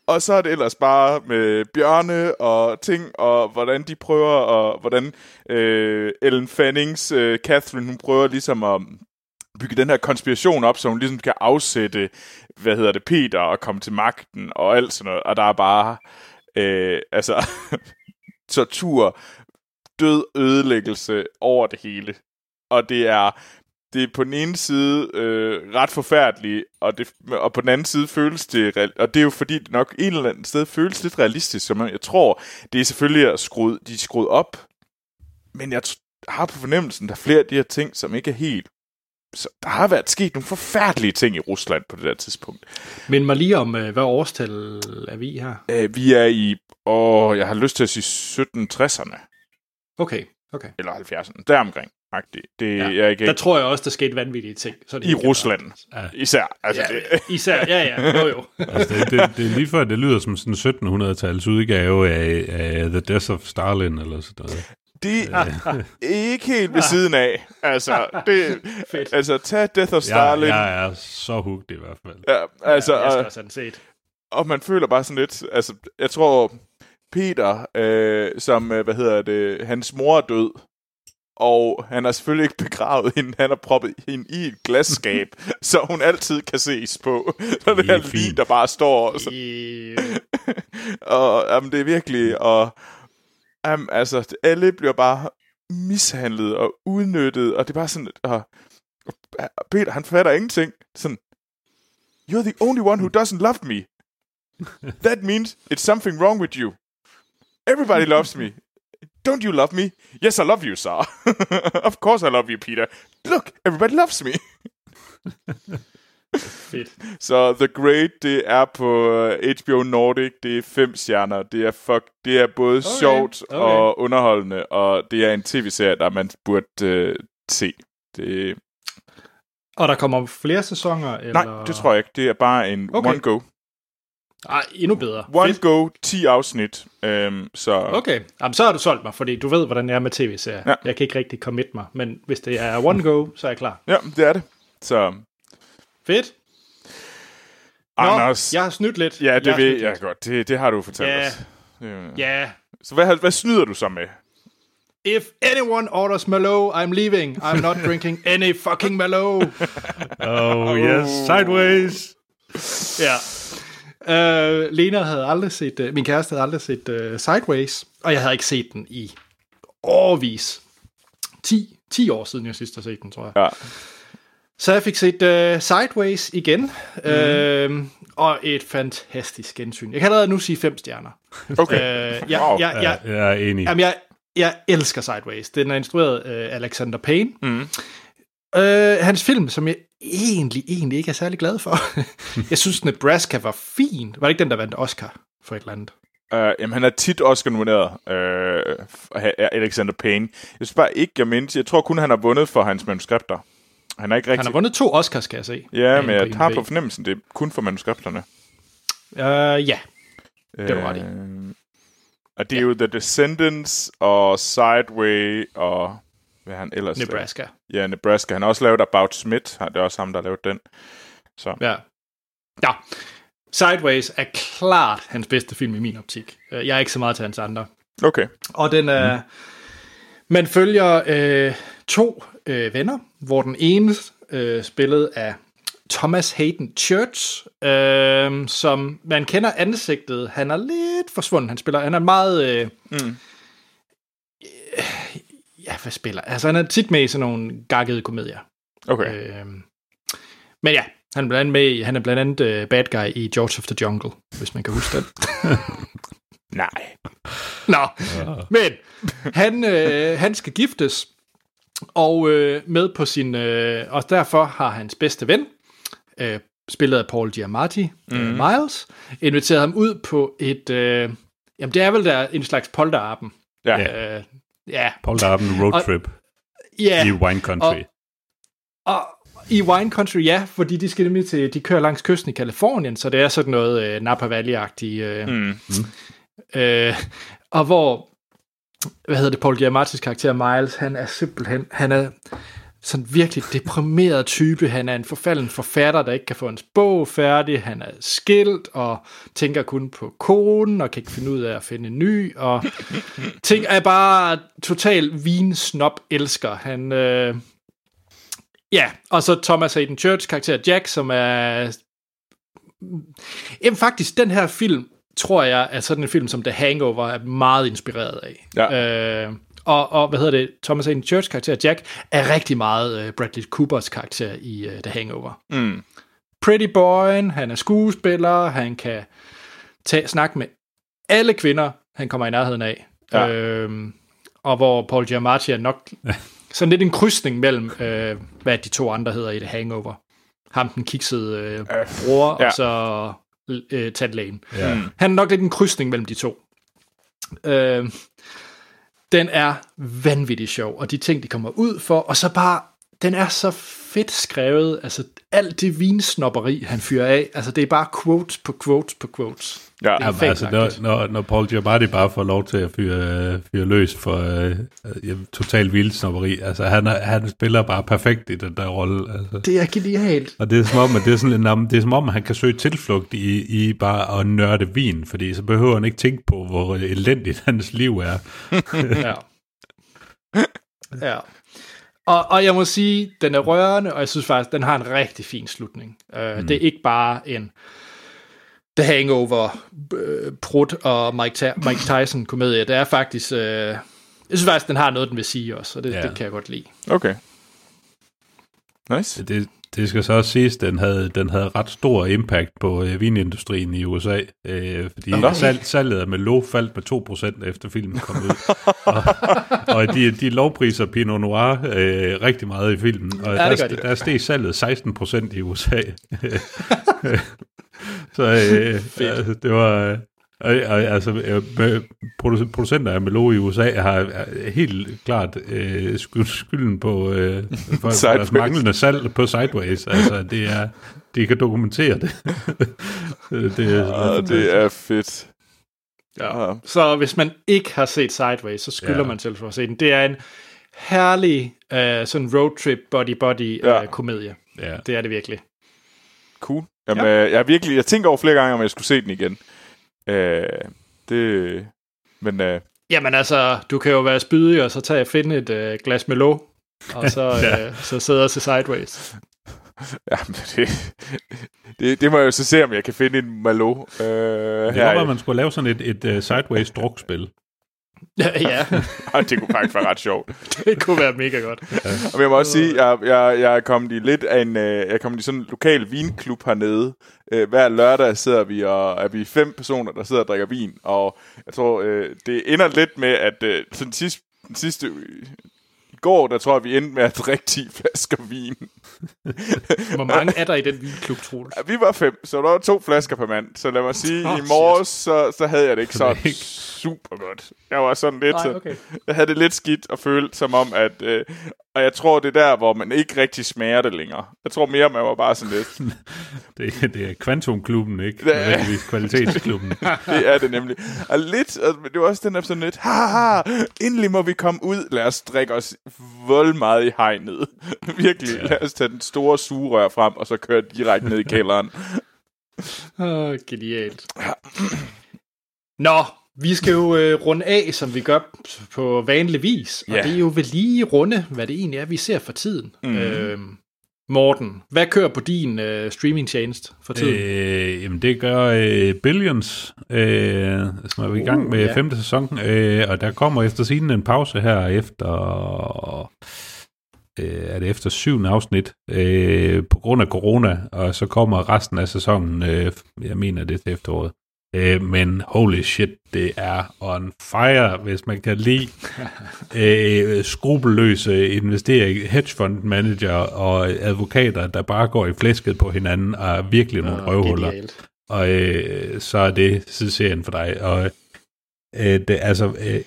og så er det ellers bare med bjørne og ting, og hvordan de prøver, og hvordan øh, Ellen Fannings, øh, Catherine, hun prøver ligesom at bygge den her konspiration op, så hun ligesom kan afsætte, hvad hedder det, Peter, og komme til magten, og alt sådan noget, og der er bare, øh, altså, tortur, død ødelæggelse over det hele. Og det er, det er på den ene side øh, ret forfærdeligt, og, det, og på den anden side føles det, og det er jo fordi, det nok et eller andet sted føles lidt realistisk, som jeg tror, det er selvfølgelig at skrue, de er skruet op, men jeg har på fornemmelsen, der er flere af de her ting, som ikke er helt så der har været sket nogle forfærdelige ting i Rusland på det der tidspunkt. Men mig lige om, øh, hvad årstal er vi her? Øh, vi er i, åh, jeg har lyst til at sige 1760'erne, Okay, okay. eller 70'erne, deromkring. agtigt. Det Ja. jeg ikke Der tror jeg også, der skete vanvittige ting. Så det i Rusland. Ja. Især. Altså, Ja, det, især, ja, ja, jo, jo. Altså, det, det, det er lige før, det lyder som sådan en 1700-tals udgave af, af The Death of Stalin, eller sådan noget. Det er ikke helt ved siden af. Altså, det, Fedt. altså tag Death of Jeg, Stalin. jeg er så hugt i hvert fald. Ja, altså, ja, jeg skal og, også have den set. og man føler bare sådan lidt, altså, jeg tror, Peter, øh, som, øh, hvad hedder det, hans mor er død, og han har selvfølgelig ikke begravet hende, han har proppet hende i et glasskab, så hun altid kan ses på. Så det Det her er lige, der bare står, så, og jamen, det er virkelig, og jamen, altså, alle bliver bare mishandlet og udnyttet, og det er bare sådan, og, Peter, han fatter ingenting. Sådan, you're the only one who doesn't love me. That means it's something wrong with you. Everybody loves me. Don't you love me? Yes, I love you, sir. of course I love you, Peter. Look, everybody loves me. Fedt. Så The Great, det er på øh, HBO Nordic, det er fem stjerner. Det er, fuck, det er både okay. sjovt okay. og underholdende, og det er en tv-serie, der man burde øh, se. Det, Og der kommer flere sæsoner? Eller? nej, det tror jeg ikke. Det er bare en Okay. one go. Ej, endnu bedre. One Fedt. go, 10 afsnit. Øhm, så Okay, Jamen, så har du solgt mig, fordi du ved, hvordan jeg er med tv-serier. Ja. Jeg kan ikke rigtig commit mig, men hvis det er one go, så er jeg klar. ja, det er det. Så Fedt. Nå, Anders, jeg har snydt lidt. ja, det jeg har ved jeg lidt. godt. Det, det har du fortalt Ja. os. Øh. Ja. Så hvad, hvad snyder du så med? If anyone orders Merlot, I'm leaving. I'm not drinking any fucking Merlot. Oh, yes, sideways. Ja. Uh, Lena havde aldrig set, uh, min kæreste havde aldrig set uh, Sideways, og jeg havde ikke set den i årvis. 10, 10 år siden jeg sidst har set den, tror jeg. Ja. Så jeg fik set uh, Sideways igen, mm. uh, og et fantastisk gensyn. Jeg kan allerede nu sige fem stjerner. Okay. Uh, jeg, Wow. jeg, jeg, Ja, jeg er enig. Jamen, jeg, jeg elsker Sideways. Den er instrueret af uh, Alexander Payne. Mm. Uh, hans film, som jeg egentlig, egentlig ikke er særlig glad for. jeg synes, Nebraska var fin. Var det ikke den, der vandt Oscar for et eller andet? Uh, jamen, han er tit Oscar-nomineret, uh, Alexander Payne. Jeg synes bare ikke, jeg mindst. Jeg tror kun, han har vundet for hans manuskripter. Han er ikke Han rigtig... har vundet to Oscars, skal jeg se. Ja, men jeg har på fornemmelsen, det er kun for manuskripterne. Uh, ja, Det var ret i. Øh, Og det er jo The Descendants og Sideway og... Hvad han ellers lavet? Nebraska. Ja, Nebraska. Han har også lavet About Smith. Det er også ham, der har lavet den. Så. Ja. Ja. Sideways er klart hans bedste film i min optik. Øh, Jeg er ikke så meget til hans andre. Okay. Og den er... Mm. Man følger øh, to øh, venner, hvor den ene øh, spillet af Thomas Hayden Church, øh, som man kender ansigtet. Han er lidt forsvundet. Han spiller, han er meget... Øh, Mm. ja, hvad spiller? Altså, han er tit med i sådan nogle gakkede komedier. Okay. Øh, men ja, han er blandt andet med han er blandt andet uh, bad guy i George of the Jungle, hvis man kan huske den. Nej. Nå, men han, øh, han skal giftes, og øh, med på sin, øh, og derfor har hans bedste ven, øh, spillet af Paul Giamatti, mm. øh, Miles, inviteret ham ud på et, øh, jamen det er vel der en slags polterappen. Ja. Ja. Øh, ja, Paul Darben road trip ja. i wine country. Og i wine country, ja, fordi de skal nemlig til, de kører langs kysten i Kalifornien, så det er sådan noget øh, Napa Valley-agtigt. Øh, Mm. øh, og hvor, hvad hedder det, Paul Giamattis karakter Miles, han er simpelthen, han er sådan virkelig deprimeret type. Han er en forfalden forfatter, der ikke kan få hans bog færdig. Han er skilt og tænker kun på konen og kan ikke finde ud af at finde en ny. Og ting er bare total vinsnop elsker. Han, øh, ja, og så Thomas Hayden Church karakter Jack, som er mm, Jamen faktisk, den her film, tror jeg, er sådan en film, som The Hangover er meget inspireret af. Ja. Øh, og, og, hvad hedder det, Thomas Hayden Church karakter Jack, er rigtig meget uh, Bradley Coopers karakter i uh, The Hangover. Mm. Pretty boy, han er skuespiller, han kan tage, snakke med alle kvinder, han kommer i nærheden af. Ja. Øhm, og hvor Paul Giamatti er nok sådan lidt en krydsning mellem, øh, hvad de to andre hedder i The Hangover. Ham den kiksede øh, bror, ja. og så øh, tandlægen. Ja. Mm. Han er nok lidt en krydsning mellem de to. Øh, den er vanvittigt sjov, og de ting, de kommer ud for, og så bare, den er så fedt skrevet, altså alt det vinsnopperi, han fyrer af, altså det er bare quotes på quotes på quotes. Ja. er Jamen, altså, når, når, når Paul Giamatti bare får lov til at fyre, fyre løs for øh, øh, total vildsnopperi, altså han, er- han spiller bare perfekt i den der rolle. Altså. Det er genialt. Og det er som om, at det er, sådan jamen, det er som om, at han kan søge tilflugt i, i bare at nørde vin, fordi så behøver han ikke tænke på, hvor elendigt hans liv er. Ja. ja. Og, og jeg må sige, den er rørende, og jeg synes faktisk, den har en rigtig fin slutning. Uh, mm. Det er ikke bare en The Hangover, uh, Prut og Mike, Ta- Mike Tyson komedie. Det er faktisk, uh, Jeg synes faktisk, den har noget, den vil sige også, og det, Ja. det kan jeg godt lide. Okay. Nice. Det, det skal så også siges, at den havde, den havde ret stor impact på øh, vinindustrien i USA, øh, fordi Nå. salg, salget af Merlot faldt med 2% efter filmen kom ud. og og de, de lovpriser Pinot Noir øh, rigtig meget i filmen, og Ja, det der, gør de. der steg salget 16% i USA. så øh, altså, det var... øh, Og, og, altså, øh, producenter af Merlot i USA har er helt klart øh, sky- skylden på øh, for, deres manglende salg på Sideways. Altså, det er, de kan dokumentere det. det, er, Ah, det er fedt. Ja. Ja. Så hvis man ikke har set Sideways, så skylder Ja. ja. man til for at se den. Det er en herlig uh, sådan roadtrip body-body Ja. uh, komedie. ja. Det er det virkelig. Cool. Jamen, ja. jeg, har virkelig, jeg tænker over flere gange, om jeg skulle se den igen. Øh, det... Men øh, Jamen altså, du kan jo være spydig, og så tage og finde et uh, glas Merlot, og så, Ja. uh, så sidde og se Sideways. ja, men det, det, det må jeg jo så se, om jeg kan finde en Malo. Øh, Det var, at man skulle lave sådan et, et uh, Sideways ja, Og det kunne faktisk være ret sjovt. det kunne være mega godt. Og jeg må også sige, jeg, jeg, jeg er kommet i lidt af en, øh, jeg er kommet i sådan en lokal vinklub hernede. Øh, hver lørdag sidder vi, og er vi fem personer, der sidder og drikker vin. Og jeg tror, øh, det ender lidt med, at sådan sidste, den sidste går, der tror jeg, vi endte med at drikke 10 flasker vin. Hvor mange er der i den vinklub, Troels? Ja, vi var fem, så der var to flasker per mand. Så lad mig sige, oh, i morges, så, så havde jeg det ikke så super godt. Jeg var sådan lidt, Nej, så- okay. jeg havde det lidt skidt og følte som om, at... Øh, og jeg tror, det er der, hvor man ikke rigtig smager det længere. Jeg tror mere, man var bare sådan lidt... Det, det er Quantum-klubben, ikke? Det er- kvalitetsklubben. det er det nemlig. Og lidt, og det var også den der sådan lidt... Ha, ha, endelig må vi komme ud. Lad os drikke os vold meget i hegnet. Virkelig. Ja. Lad os tage den store sugerør frem, og så køre direkte ned i kælderen. Åh, genialt. Nå, vi skal jo øh, runde af, som vi gør på vanlig vis. Og Ja. det er jo vel lige runde, hvad det egentlig er, vi ser for tiden. Mm. Øh, Morten, hvad kører på din øh, streamingtjeneste for tiden? Øh, jamen det gør øh, Billions, øh, som er vi i gang Uh, med ja. femte sæson, øh, og der kommer efter siden en pause her efter, øh, er det efter syvende afsnit, øh, på grund af corona, og så kommer resten af sæsonen, øh, jeg mener det til efteråret. Øh, men holy shit, det er on fire, hvis man kan lide øh, skrupelløse investering, hedgefund manager og advokater, der bare går i flæsket på hinanden og er virkelig nogle røvhuller. genialt. Og øh, så er det serien for dig. Og øh, det, altså, øh,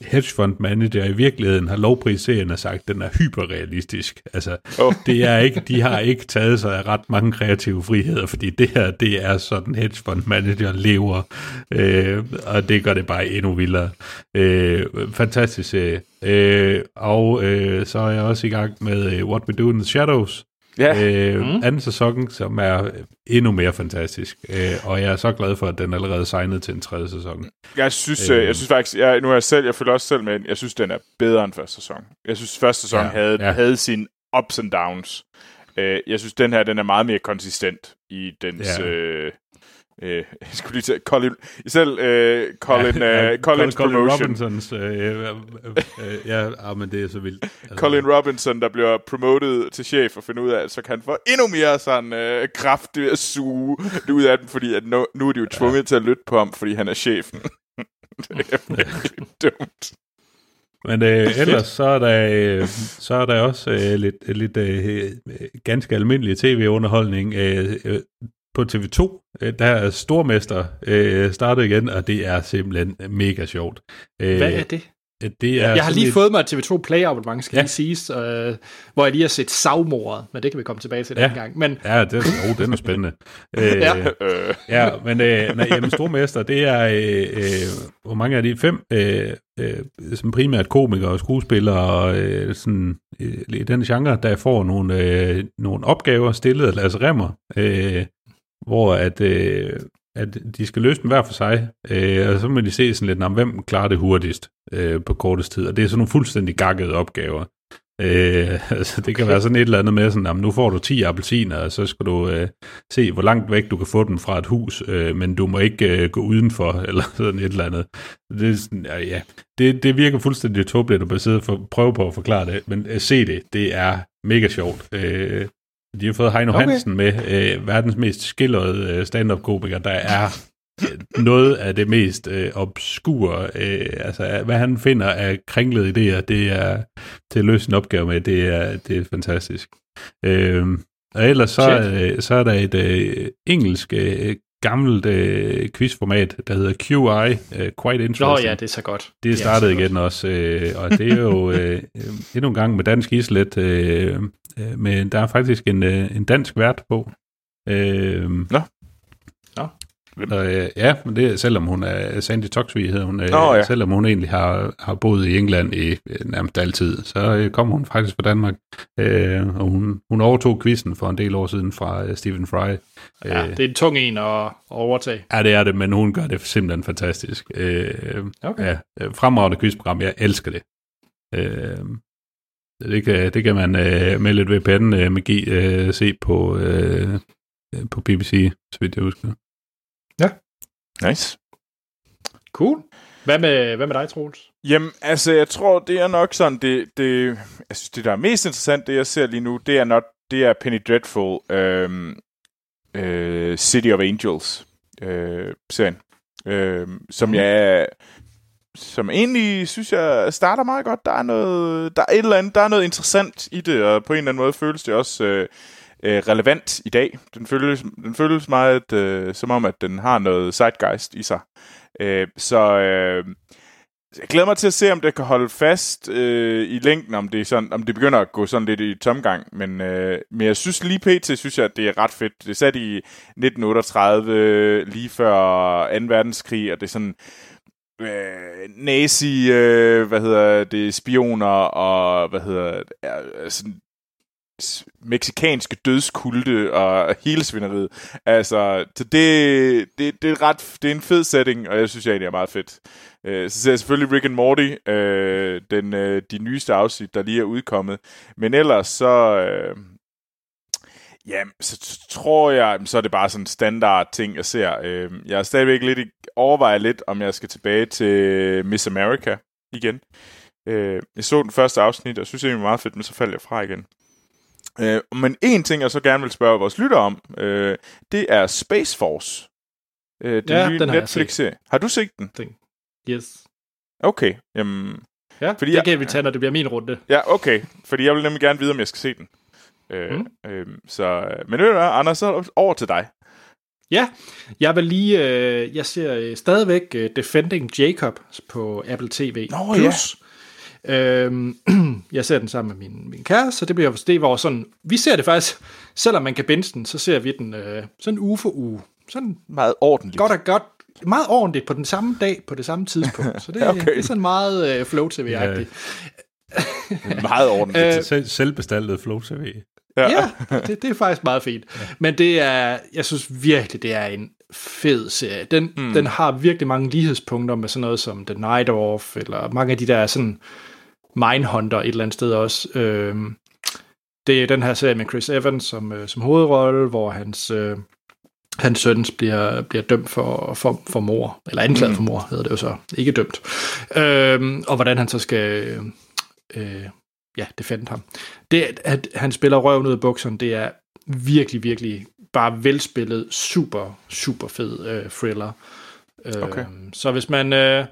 hedgefund manager i virkeligheden har lovpris serien og sagt, at den er hyperrealistisk. Altså, Oh. det er ikke, de har ikke taget sig af ret mange kreative friheder, fordi det her, det er sådan hedgefund manager lever, øh, og det gør det bare endnu vildere. Øh, fantastisk serie. Øh, og øh, så er jeg også i gang med øh, What We Do in the Shadows, Ja, øh, Mm. anden sæson, som er endnu mere fantastisk. Øh, og jeg er så glad for, at den allerede er signet til en tredje sæson. jeg synes, Øh. øh, jeg synes faktisk, jeg, nu er jeg selv, jeg følger også selv med, jeg synes, den er bedre end første sæson. Jeg synes, første sæson Ja, havde, ja. havde sine ups and downs. Øh, jeg synes, den her, den er meget mere konsistent i dens... Ja. Øh, øh, jeg skulle lige tage Colin, selv øh, Colin, ja, øh, Collins Colin promotion. Robinsons, øh, øh, øh, øh, ja, ah, men det er så vildt. Altså, Colin Robinson, der bliver promoted til chef og finder ud af, at så kan han få endnu mere sådan øh, kraft ved at suge det ud af den, fordi at nu, nu er de jo tvunget ja. til at lytte på ham, fordi han er chefen. det er virkelig dumt. Men øh, ellers så er der, øh, så er der også øh, lidt, lidt øh, ganske almindelig tv-underholdning øh, øh, på TV2. Øh, der er Stormester øh, startet igen, og det er simpelthen mega sjovt. Øh, Hvad er det? Det er Jeg har lige et- fået mig et TV2 Play abonnement, skal Ja. lige siges, øh, hvor jeg lige har set Savmordet, men det kan vi komme tilbage til Ja. ja. den gang. Men Ja, det, oh, den er spændende. øh, Ja. Øh, Ja, men øh, nej, jamen, Stormester, det er, øh, øh, hvor mange er de? Fem, øh, øh, som primært komikere og skuespillere, og øh, sådan, øh, i den genre, der får nogle, øh, nogle opgaver stillet af Lasse Remmer, øh, hvor at, øh, at de skal løse dem hver for sig, øh, og så må de se sådan lidt, "Nå, hvem klarer det hurtigst øh, på kortest tid, og det er sådan nogle fuldstændig gakkede opgaver. Øh, altså, det kan være sådan et eller andet med, sådan, jamen, nu får du 10 appelsiner, og så skal du øh, se, hvor langt væk du kan få dem fra et hus, øh, men du må ikke øh, gå udenfor, eller sådan et eller andet. Det, er sådan, ja, ja. det, det virker fuldstændig tåbeligt at bare sidde og prøve på at forklare det, men øh, se det, det er mega sjovt. Øh, de har fået Heino okay. Hansen med, øh, verdens mest skillede øh, stand-up-komiker, der er noget af det mest øh, obskure, øh, altså hvad han finder af kringlede idéer, det er til at løse en opgave med, det er, det er fantastisk. Øh, og ellers så, øh, så er der et øh, engelsk øh, gammelt øh, quizformat, der hedder QI, øh, Quite Interesting. Nå ja, det er så godt. Det er startet igen godt. også, øh, og det er jo øh, endnu en gang med dansk islet, øh, øh, men der er faktisk en, øh, en dansk vært på. Øh, Nå. Nå. Øh, ja, men det er, selvom hun er Sandy Toksvig, hedder hun, øh, oh, ja. selvom hun egentlig har, har boet i England i øh, nærmest altid, så øh, kommer hun faktisk fra Danmark, øh, og hun, hun overtog quizzen for en del år siden fra øh, Stephen Fry. Ja, øh, det er en tung en at overtage. Ja, det er det, men hun gør det simpelthen fantastisk. Øh, okay. Ja, øh, fremragende quizprogram, jeg elsker det. Øh, det kan, det kan man øh, med lidt VPN-magi øh, se på, øh, på BBC, så vidt jeg husker. Ja. Nice. Cool. Hvad med, hvad med dig, Troels? Jamen, altså, jeg tror, det er nok sådan, det, det, jeg synes, det der er mest interessant, det jeg ser lige nu, det er, not, det er Penny Dreadful, øhm, øh, City of Angels, øh, serien, øh, som mm. jeg, som egentlig synes jeg starter meget godt. Der er noget, der er et eller andet, der er noget interessant i det, og på en eller anden måde føles det også øh, øh, relevant i dag. Den føles, den føles meget øh, som om, at den har noget zeitgeist i sig. Øh, så øh, jeg glæder mig til at se, om det kan holde fast øh, i længden, om det, sådan, om det begynder at gå sådan lidt i tomgang. Men, øh, men jeg synes lige pt. synes jeg, at det er ret fedt. Det er sat i 1938, lige før 2. verdenskrig, og det er sådan øh, nazi, øh, hvad hedder det, spioner og, hvad hedder det, sådan meksikanske dødskulte og hele svineriet. Altså, så det, det, det, er ret, det er en fed setting, og jeg synes egentlig er meget fedt. Øh, så ser jeg selvfølgelig Rick and Morty, øh, den, øh, de nyeste afsnit, der lige er udkommet. Men ellers så... Øh, Ja, så tror jeg, så er det bare sådan en standard ting, jeg ser. Øh, jeg er stadigvæk lidt overvejer lidt, om jeg skal tilbage til Miss America igen. Øh, jeg så den første afsnit, og synes, det er meget fedt, men så faldt jeg fra igen. Øh, men en ting, jeg så gerne vil spørge vores lytter om, øh, det er Space Force. Øh, den ja, nye den Netflix-serie. Har du set den? den? Yes. Okay, jamen... Ja, fordi det jeg, kan vi tage, når det bliver min runde. Ja, okay. Fordi jeg vil nemlig gerne vide, om jeg skal se den. Øh, mm. øh, så, men ved du hvad, Anders, så over til dig. Ja, jeg vil lige, øh, jeg ser øh, stadigvæk øh, Defending Jacob på Apple TV+. Nå, Plus. Ja. Øhm, jeg ser den sammen med min, min kæreste, så det bliver det var sådan, vi ser det faktisk, selvom man kan binge den, så ser vi den øh, sådan uge for uge. Sådan meget ordentligt. Godt og godt, meget ordentligt på den samme dag, på det samme tidspunkt. Så det, okay. det er sådan meget øh, flow tv-agtigt. Ja. meget ordentligt. Øh, Selv, selvbestaltet flow tv. Ja, ja det, det er faktisk meget fint. Ja. Men det er, jeg synes virkelig, det er en fed serie. Den, mm. den har virkelig mange lighedspunkter med sådan noget som The Night Off, eller mange af de der sådan Mindhunter et eller andet sted også. Øhm, det er den her serie med Chris Evans som, øh, som hovedrolle, hvor hans, øh, hans søn bliver, bliver dømt for, for, for mor, eller anklaget mm. for mor, hedder det jo så, ikke dømt. Øhm, og hvordan han så skal øh, ja, defende ham. Det, at han spiller røven ud af bukserne, det er virkelig, virkelig bare velspillet, super, super fed øh, thriller. Okay. Øh, så hvis man øh,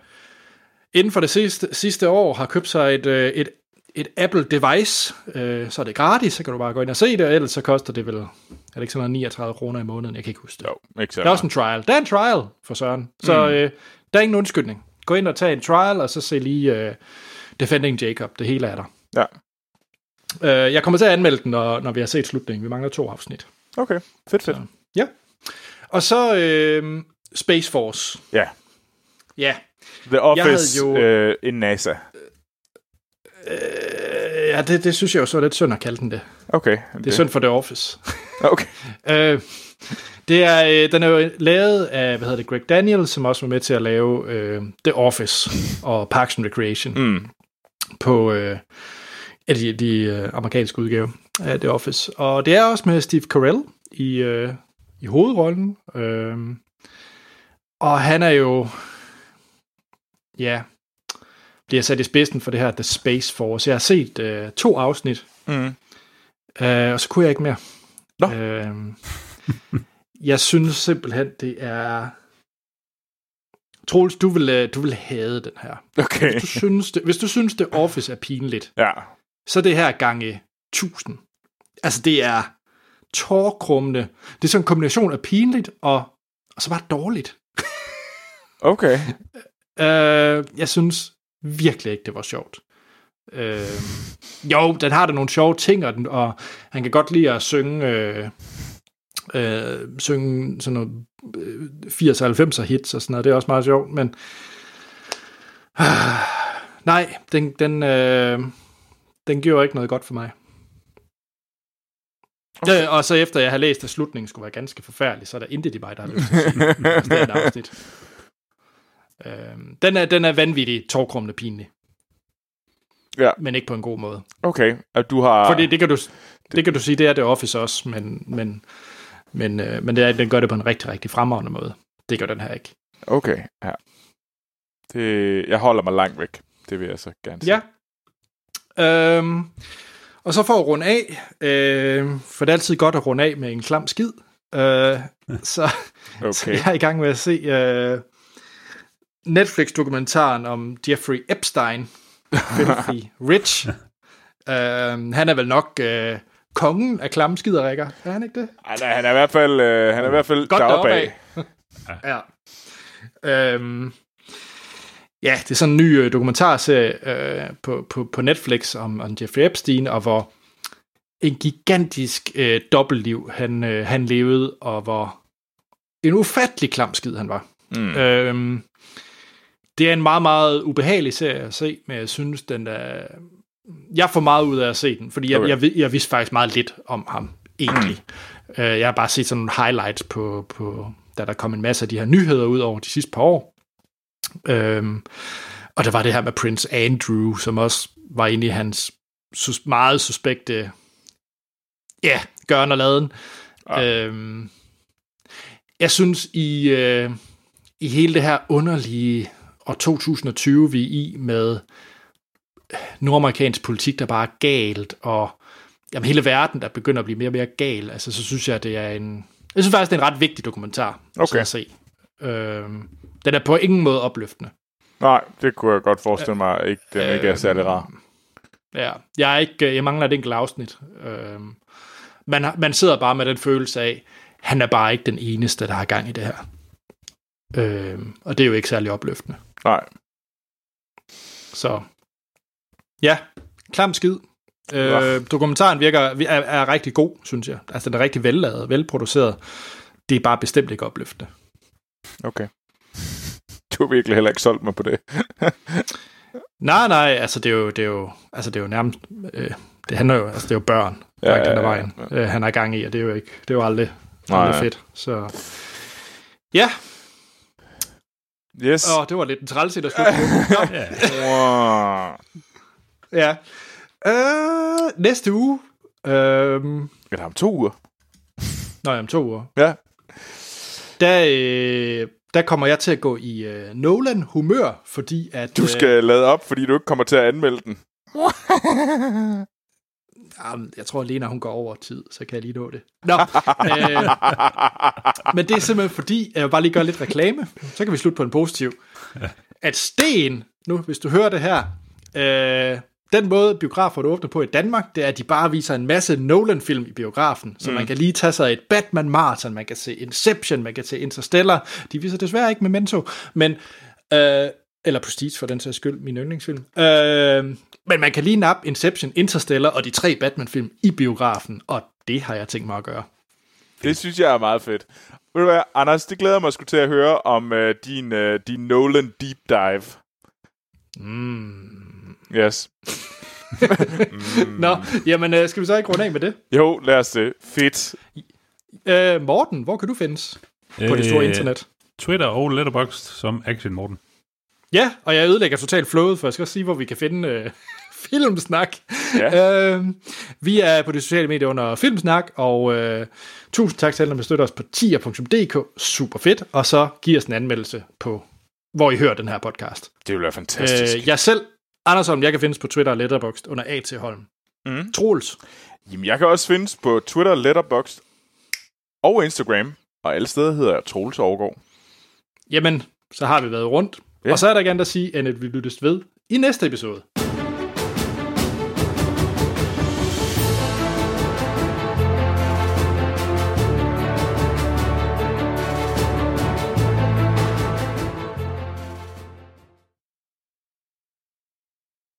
inden for det sidste, sidste år har købt sig et, øh, et, et Apple device, øh, så er det gratis, så kan du bare gå ind og se det, og ellers så koster det vel, er det ikke sådan noget 39 kroner i måneden, jeg kan ikke huske det. Jo, ikke der er også en trial. Der er en trial for Søren. Så mm. øh, der er ingen undskyldning. Gå ind og tag en trial, og så se lige øh, Defending Jacob. Det hele er der. Ja. Øh, jeg kommer til at anmelde den, når, når vi har set slutningen. Vi mangler to afsnit. Okay, fedt, fedt. Så, ja. Og så øh, Space Force. Ja. Ja. The Office jo, øh, in NASA. Øh, ja, det, det synes jeg jo så er lidt synd at kalde den det. Okay. Det er synd for The Office. okay. øh, det er, øh, den er jo lavet af, hvad hedder det, Greg Daniels, som også var med til at lave øh, The Office og Parks and Recreation. Mm. På, øh, de, de uh, amerikanske udgave af The Office. Og det er også med Steve Carell i, uh, i hovedrollen. Uh, og han er jo... Ja, bliver sat i spidsen for det her The Space Force. Jeg har set uh, to afsnit, Mm. uh, og så kunne jeg ikke mere. Nå. Uh, jeg synes simpelthen, det er... Troels, du vil, øh, du vil hade den her. Okay. Hvis du synes, det, hvis du synes, The Office er pinligt, Ja. så er det her gange 1000. Altså, det er tårkrummende. Det er sådan en kombination af pinligt og, og så bare dårligt. Okay. Øh, jeg synes virkelig ikke, det var sjovt. Øh, jo, den har da nogle sjove ting, og, den, og han kan godt lide at synge, øh, øh, synge sådan noget øh, 80'er og 90'er hits og sådan noget. Det er også meget sjovt, men øh, nej, den, den, øh, den gjorde ikke noget godt for mig. Okay. Øh, og så efter jeg har læst, at slutningen skulle være ganske forfærdelig, så er der intet i mig, der har lyst til at se resterende afsnit. Øh, den, er, den er vanvittig tårkrummende pinlig. Ja. Men ikke på en god måde. Okay. At du har... Fordi det kan du, det kan du sige, det er det Office også, men, men, men, øh, men det er, den gør det på en rigtig, rigtig fremragende måde. Det gør den her ikke. Okay, ja. Det, jeg holder mig langt væk. Det vil jeg så gerne sige. Ja. Øhm, og så for at runde af, øh, for det er altid godt at runde af med en klam skid, øh, så, okay. så jeg er i gang med at se øh, Netflix-dokumentaren om Jeffrey Epstein, Filthy Rich. øh, han er vel nok øh, kongen af klamme skiderikker, er han ikke det? Han er, han er i hvert fald, øh, han er i hvert fald Godt deroppe deroppe af. Ja. Øhm, ja, det er sådan en ny øh, dokumentarserie øh, på, på, på Netflix om, om Jeffrey Epstein, og hvor en gigantisk øh, dobbeltliv han, øh, han levede, og hvor en ufattelig klam skid han var. Mm. Øhm, det er en meget, meget ubehagelig serie at se, men jeg synes, den er... Jeg får meget ud af at se den, fordi jeg, Okay. jeg, ved- jeg vidste faktisk meget lidt om ham, egentlig. Mm. Jeg har bare set sådan nogle highlights på, på, da der kom en masse af de her nyheder ud over de sidste par år. Øhm, og der var det her med Prince Andrew, som også var inde i hans sus- meget suspekte ja, gørn og laden. Ja. Øhm, jeg synes, i, øh, i hele det her underlige år 2020, vi er i med nordamerikansk politik, der bare er galt, og jamen, hele verden, der begynder at blive mere og mere gal, altså, så synes jeg, det er en... Jeg synes faktisk, det er en ret vigtig dokumentar Okay. at se. Øhm, den er på ingen måde opløftende. Nej, det kunne jeg godt forestille mig, ikke, den ikke er særlig rar. Ja, jeg, er ikke, jeg mangler et enkelt afsnit. Øhm, man, man sidder bare med den følelse af, han er bare ikke den eneste, der har gang i det her. Øhm, og det er jo ikke særlig opløftende. Nej. Så ja, klam skid. Øh, dokumentaren virker, er, er rigtig god, synes jeg. Altså, den er rigtig vellavet, velproduceret. Det er bare bestemt ikke opløftende. Okay. Du har virkelig heller ikke solgt mig på det. Nej, nej, altså det er jo, det er jo, altså det er jo nærmest, øh, det handler jo, altså det er jo børn, Ja, ja, ja, ja, ja, vejen, øh, han er gang i, og det er jo ikke, det er jo aldrig, aldrig nej. fedt. Så ja, Yes. og det var lidt en træls at slutte på. Ja. Wow. Ja. Øh, næste uge, øh, Eller om to uger. jeg om to uger, Ja. der, øh, der kommer jeg til at gå i øh, Nolan-humør, fordi at... Du skal lade op, fordi du ikke kommer til at anmelde den. Jamen, jeg tror, Lena hun går over tid, så kan jeg lige nå det. Nå, øh, men det er simpelthen fordi, jeg vil bare lige gøre lidt reklame, så kan vi slutte på en positiv. At Sten, nu hvis du hører det her, øh, den måde biografer åbner på i Danmark, det er, at de bare viser en masse Nolan-film i biografen, så mm. man kan lige tage sig et Batman Marathon, man kan se Inception, man kan se Interstellar. De viser desværre ikke Memento, men... Øh, eller Prestige for den sags skyld, min yndlingsfilm. Øh, men man kan lige nappe Inception, Interstellar og de tre Batman-film i biografen, og det har jeg tænkt mig at gøre. Det synes jeg er meget fedt. Ved du hvad, Anders, det glæder mig sgu til at høre om uh, din, uh, din Nolan Deep Dive. Mm. Yes. Nå, jamen øh, skal vi så ikke runde af med det? Jo, lad os det. Fedt. Øh, Morten, hvor kan du findes på det store Øh, internet? Twitter og Letterboxd som Action Morten. Ja, og jeg ødelægger totalt flowet, for jeg skal også sige, hvor vi kan finde øh, filmsnak. Ja. Øh, vi er på de sociale medier under Filmsnak, og øh, tusind tak til alle, der støtter os på tier.dk. Super fedt. Og så giv os en anmeldelse på, hvor I hører den her podcast. Det vil være fantastisk. Øh, jeg selv, Anders Holm, jeg kan findes på Twitter og Letterboxd under A.T. Holm. Mm. Troels. Jamen, jeg kan også findes på Twitter, Letterboxd og Instagram, og alle steder hedder jeg Troels Overgaard. Jamen, så har vi været rundt. Ja. Og så er der gerne at sige, at vi lyttes ved i næste episode.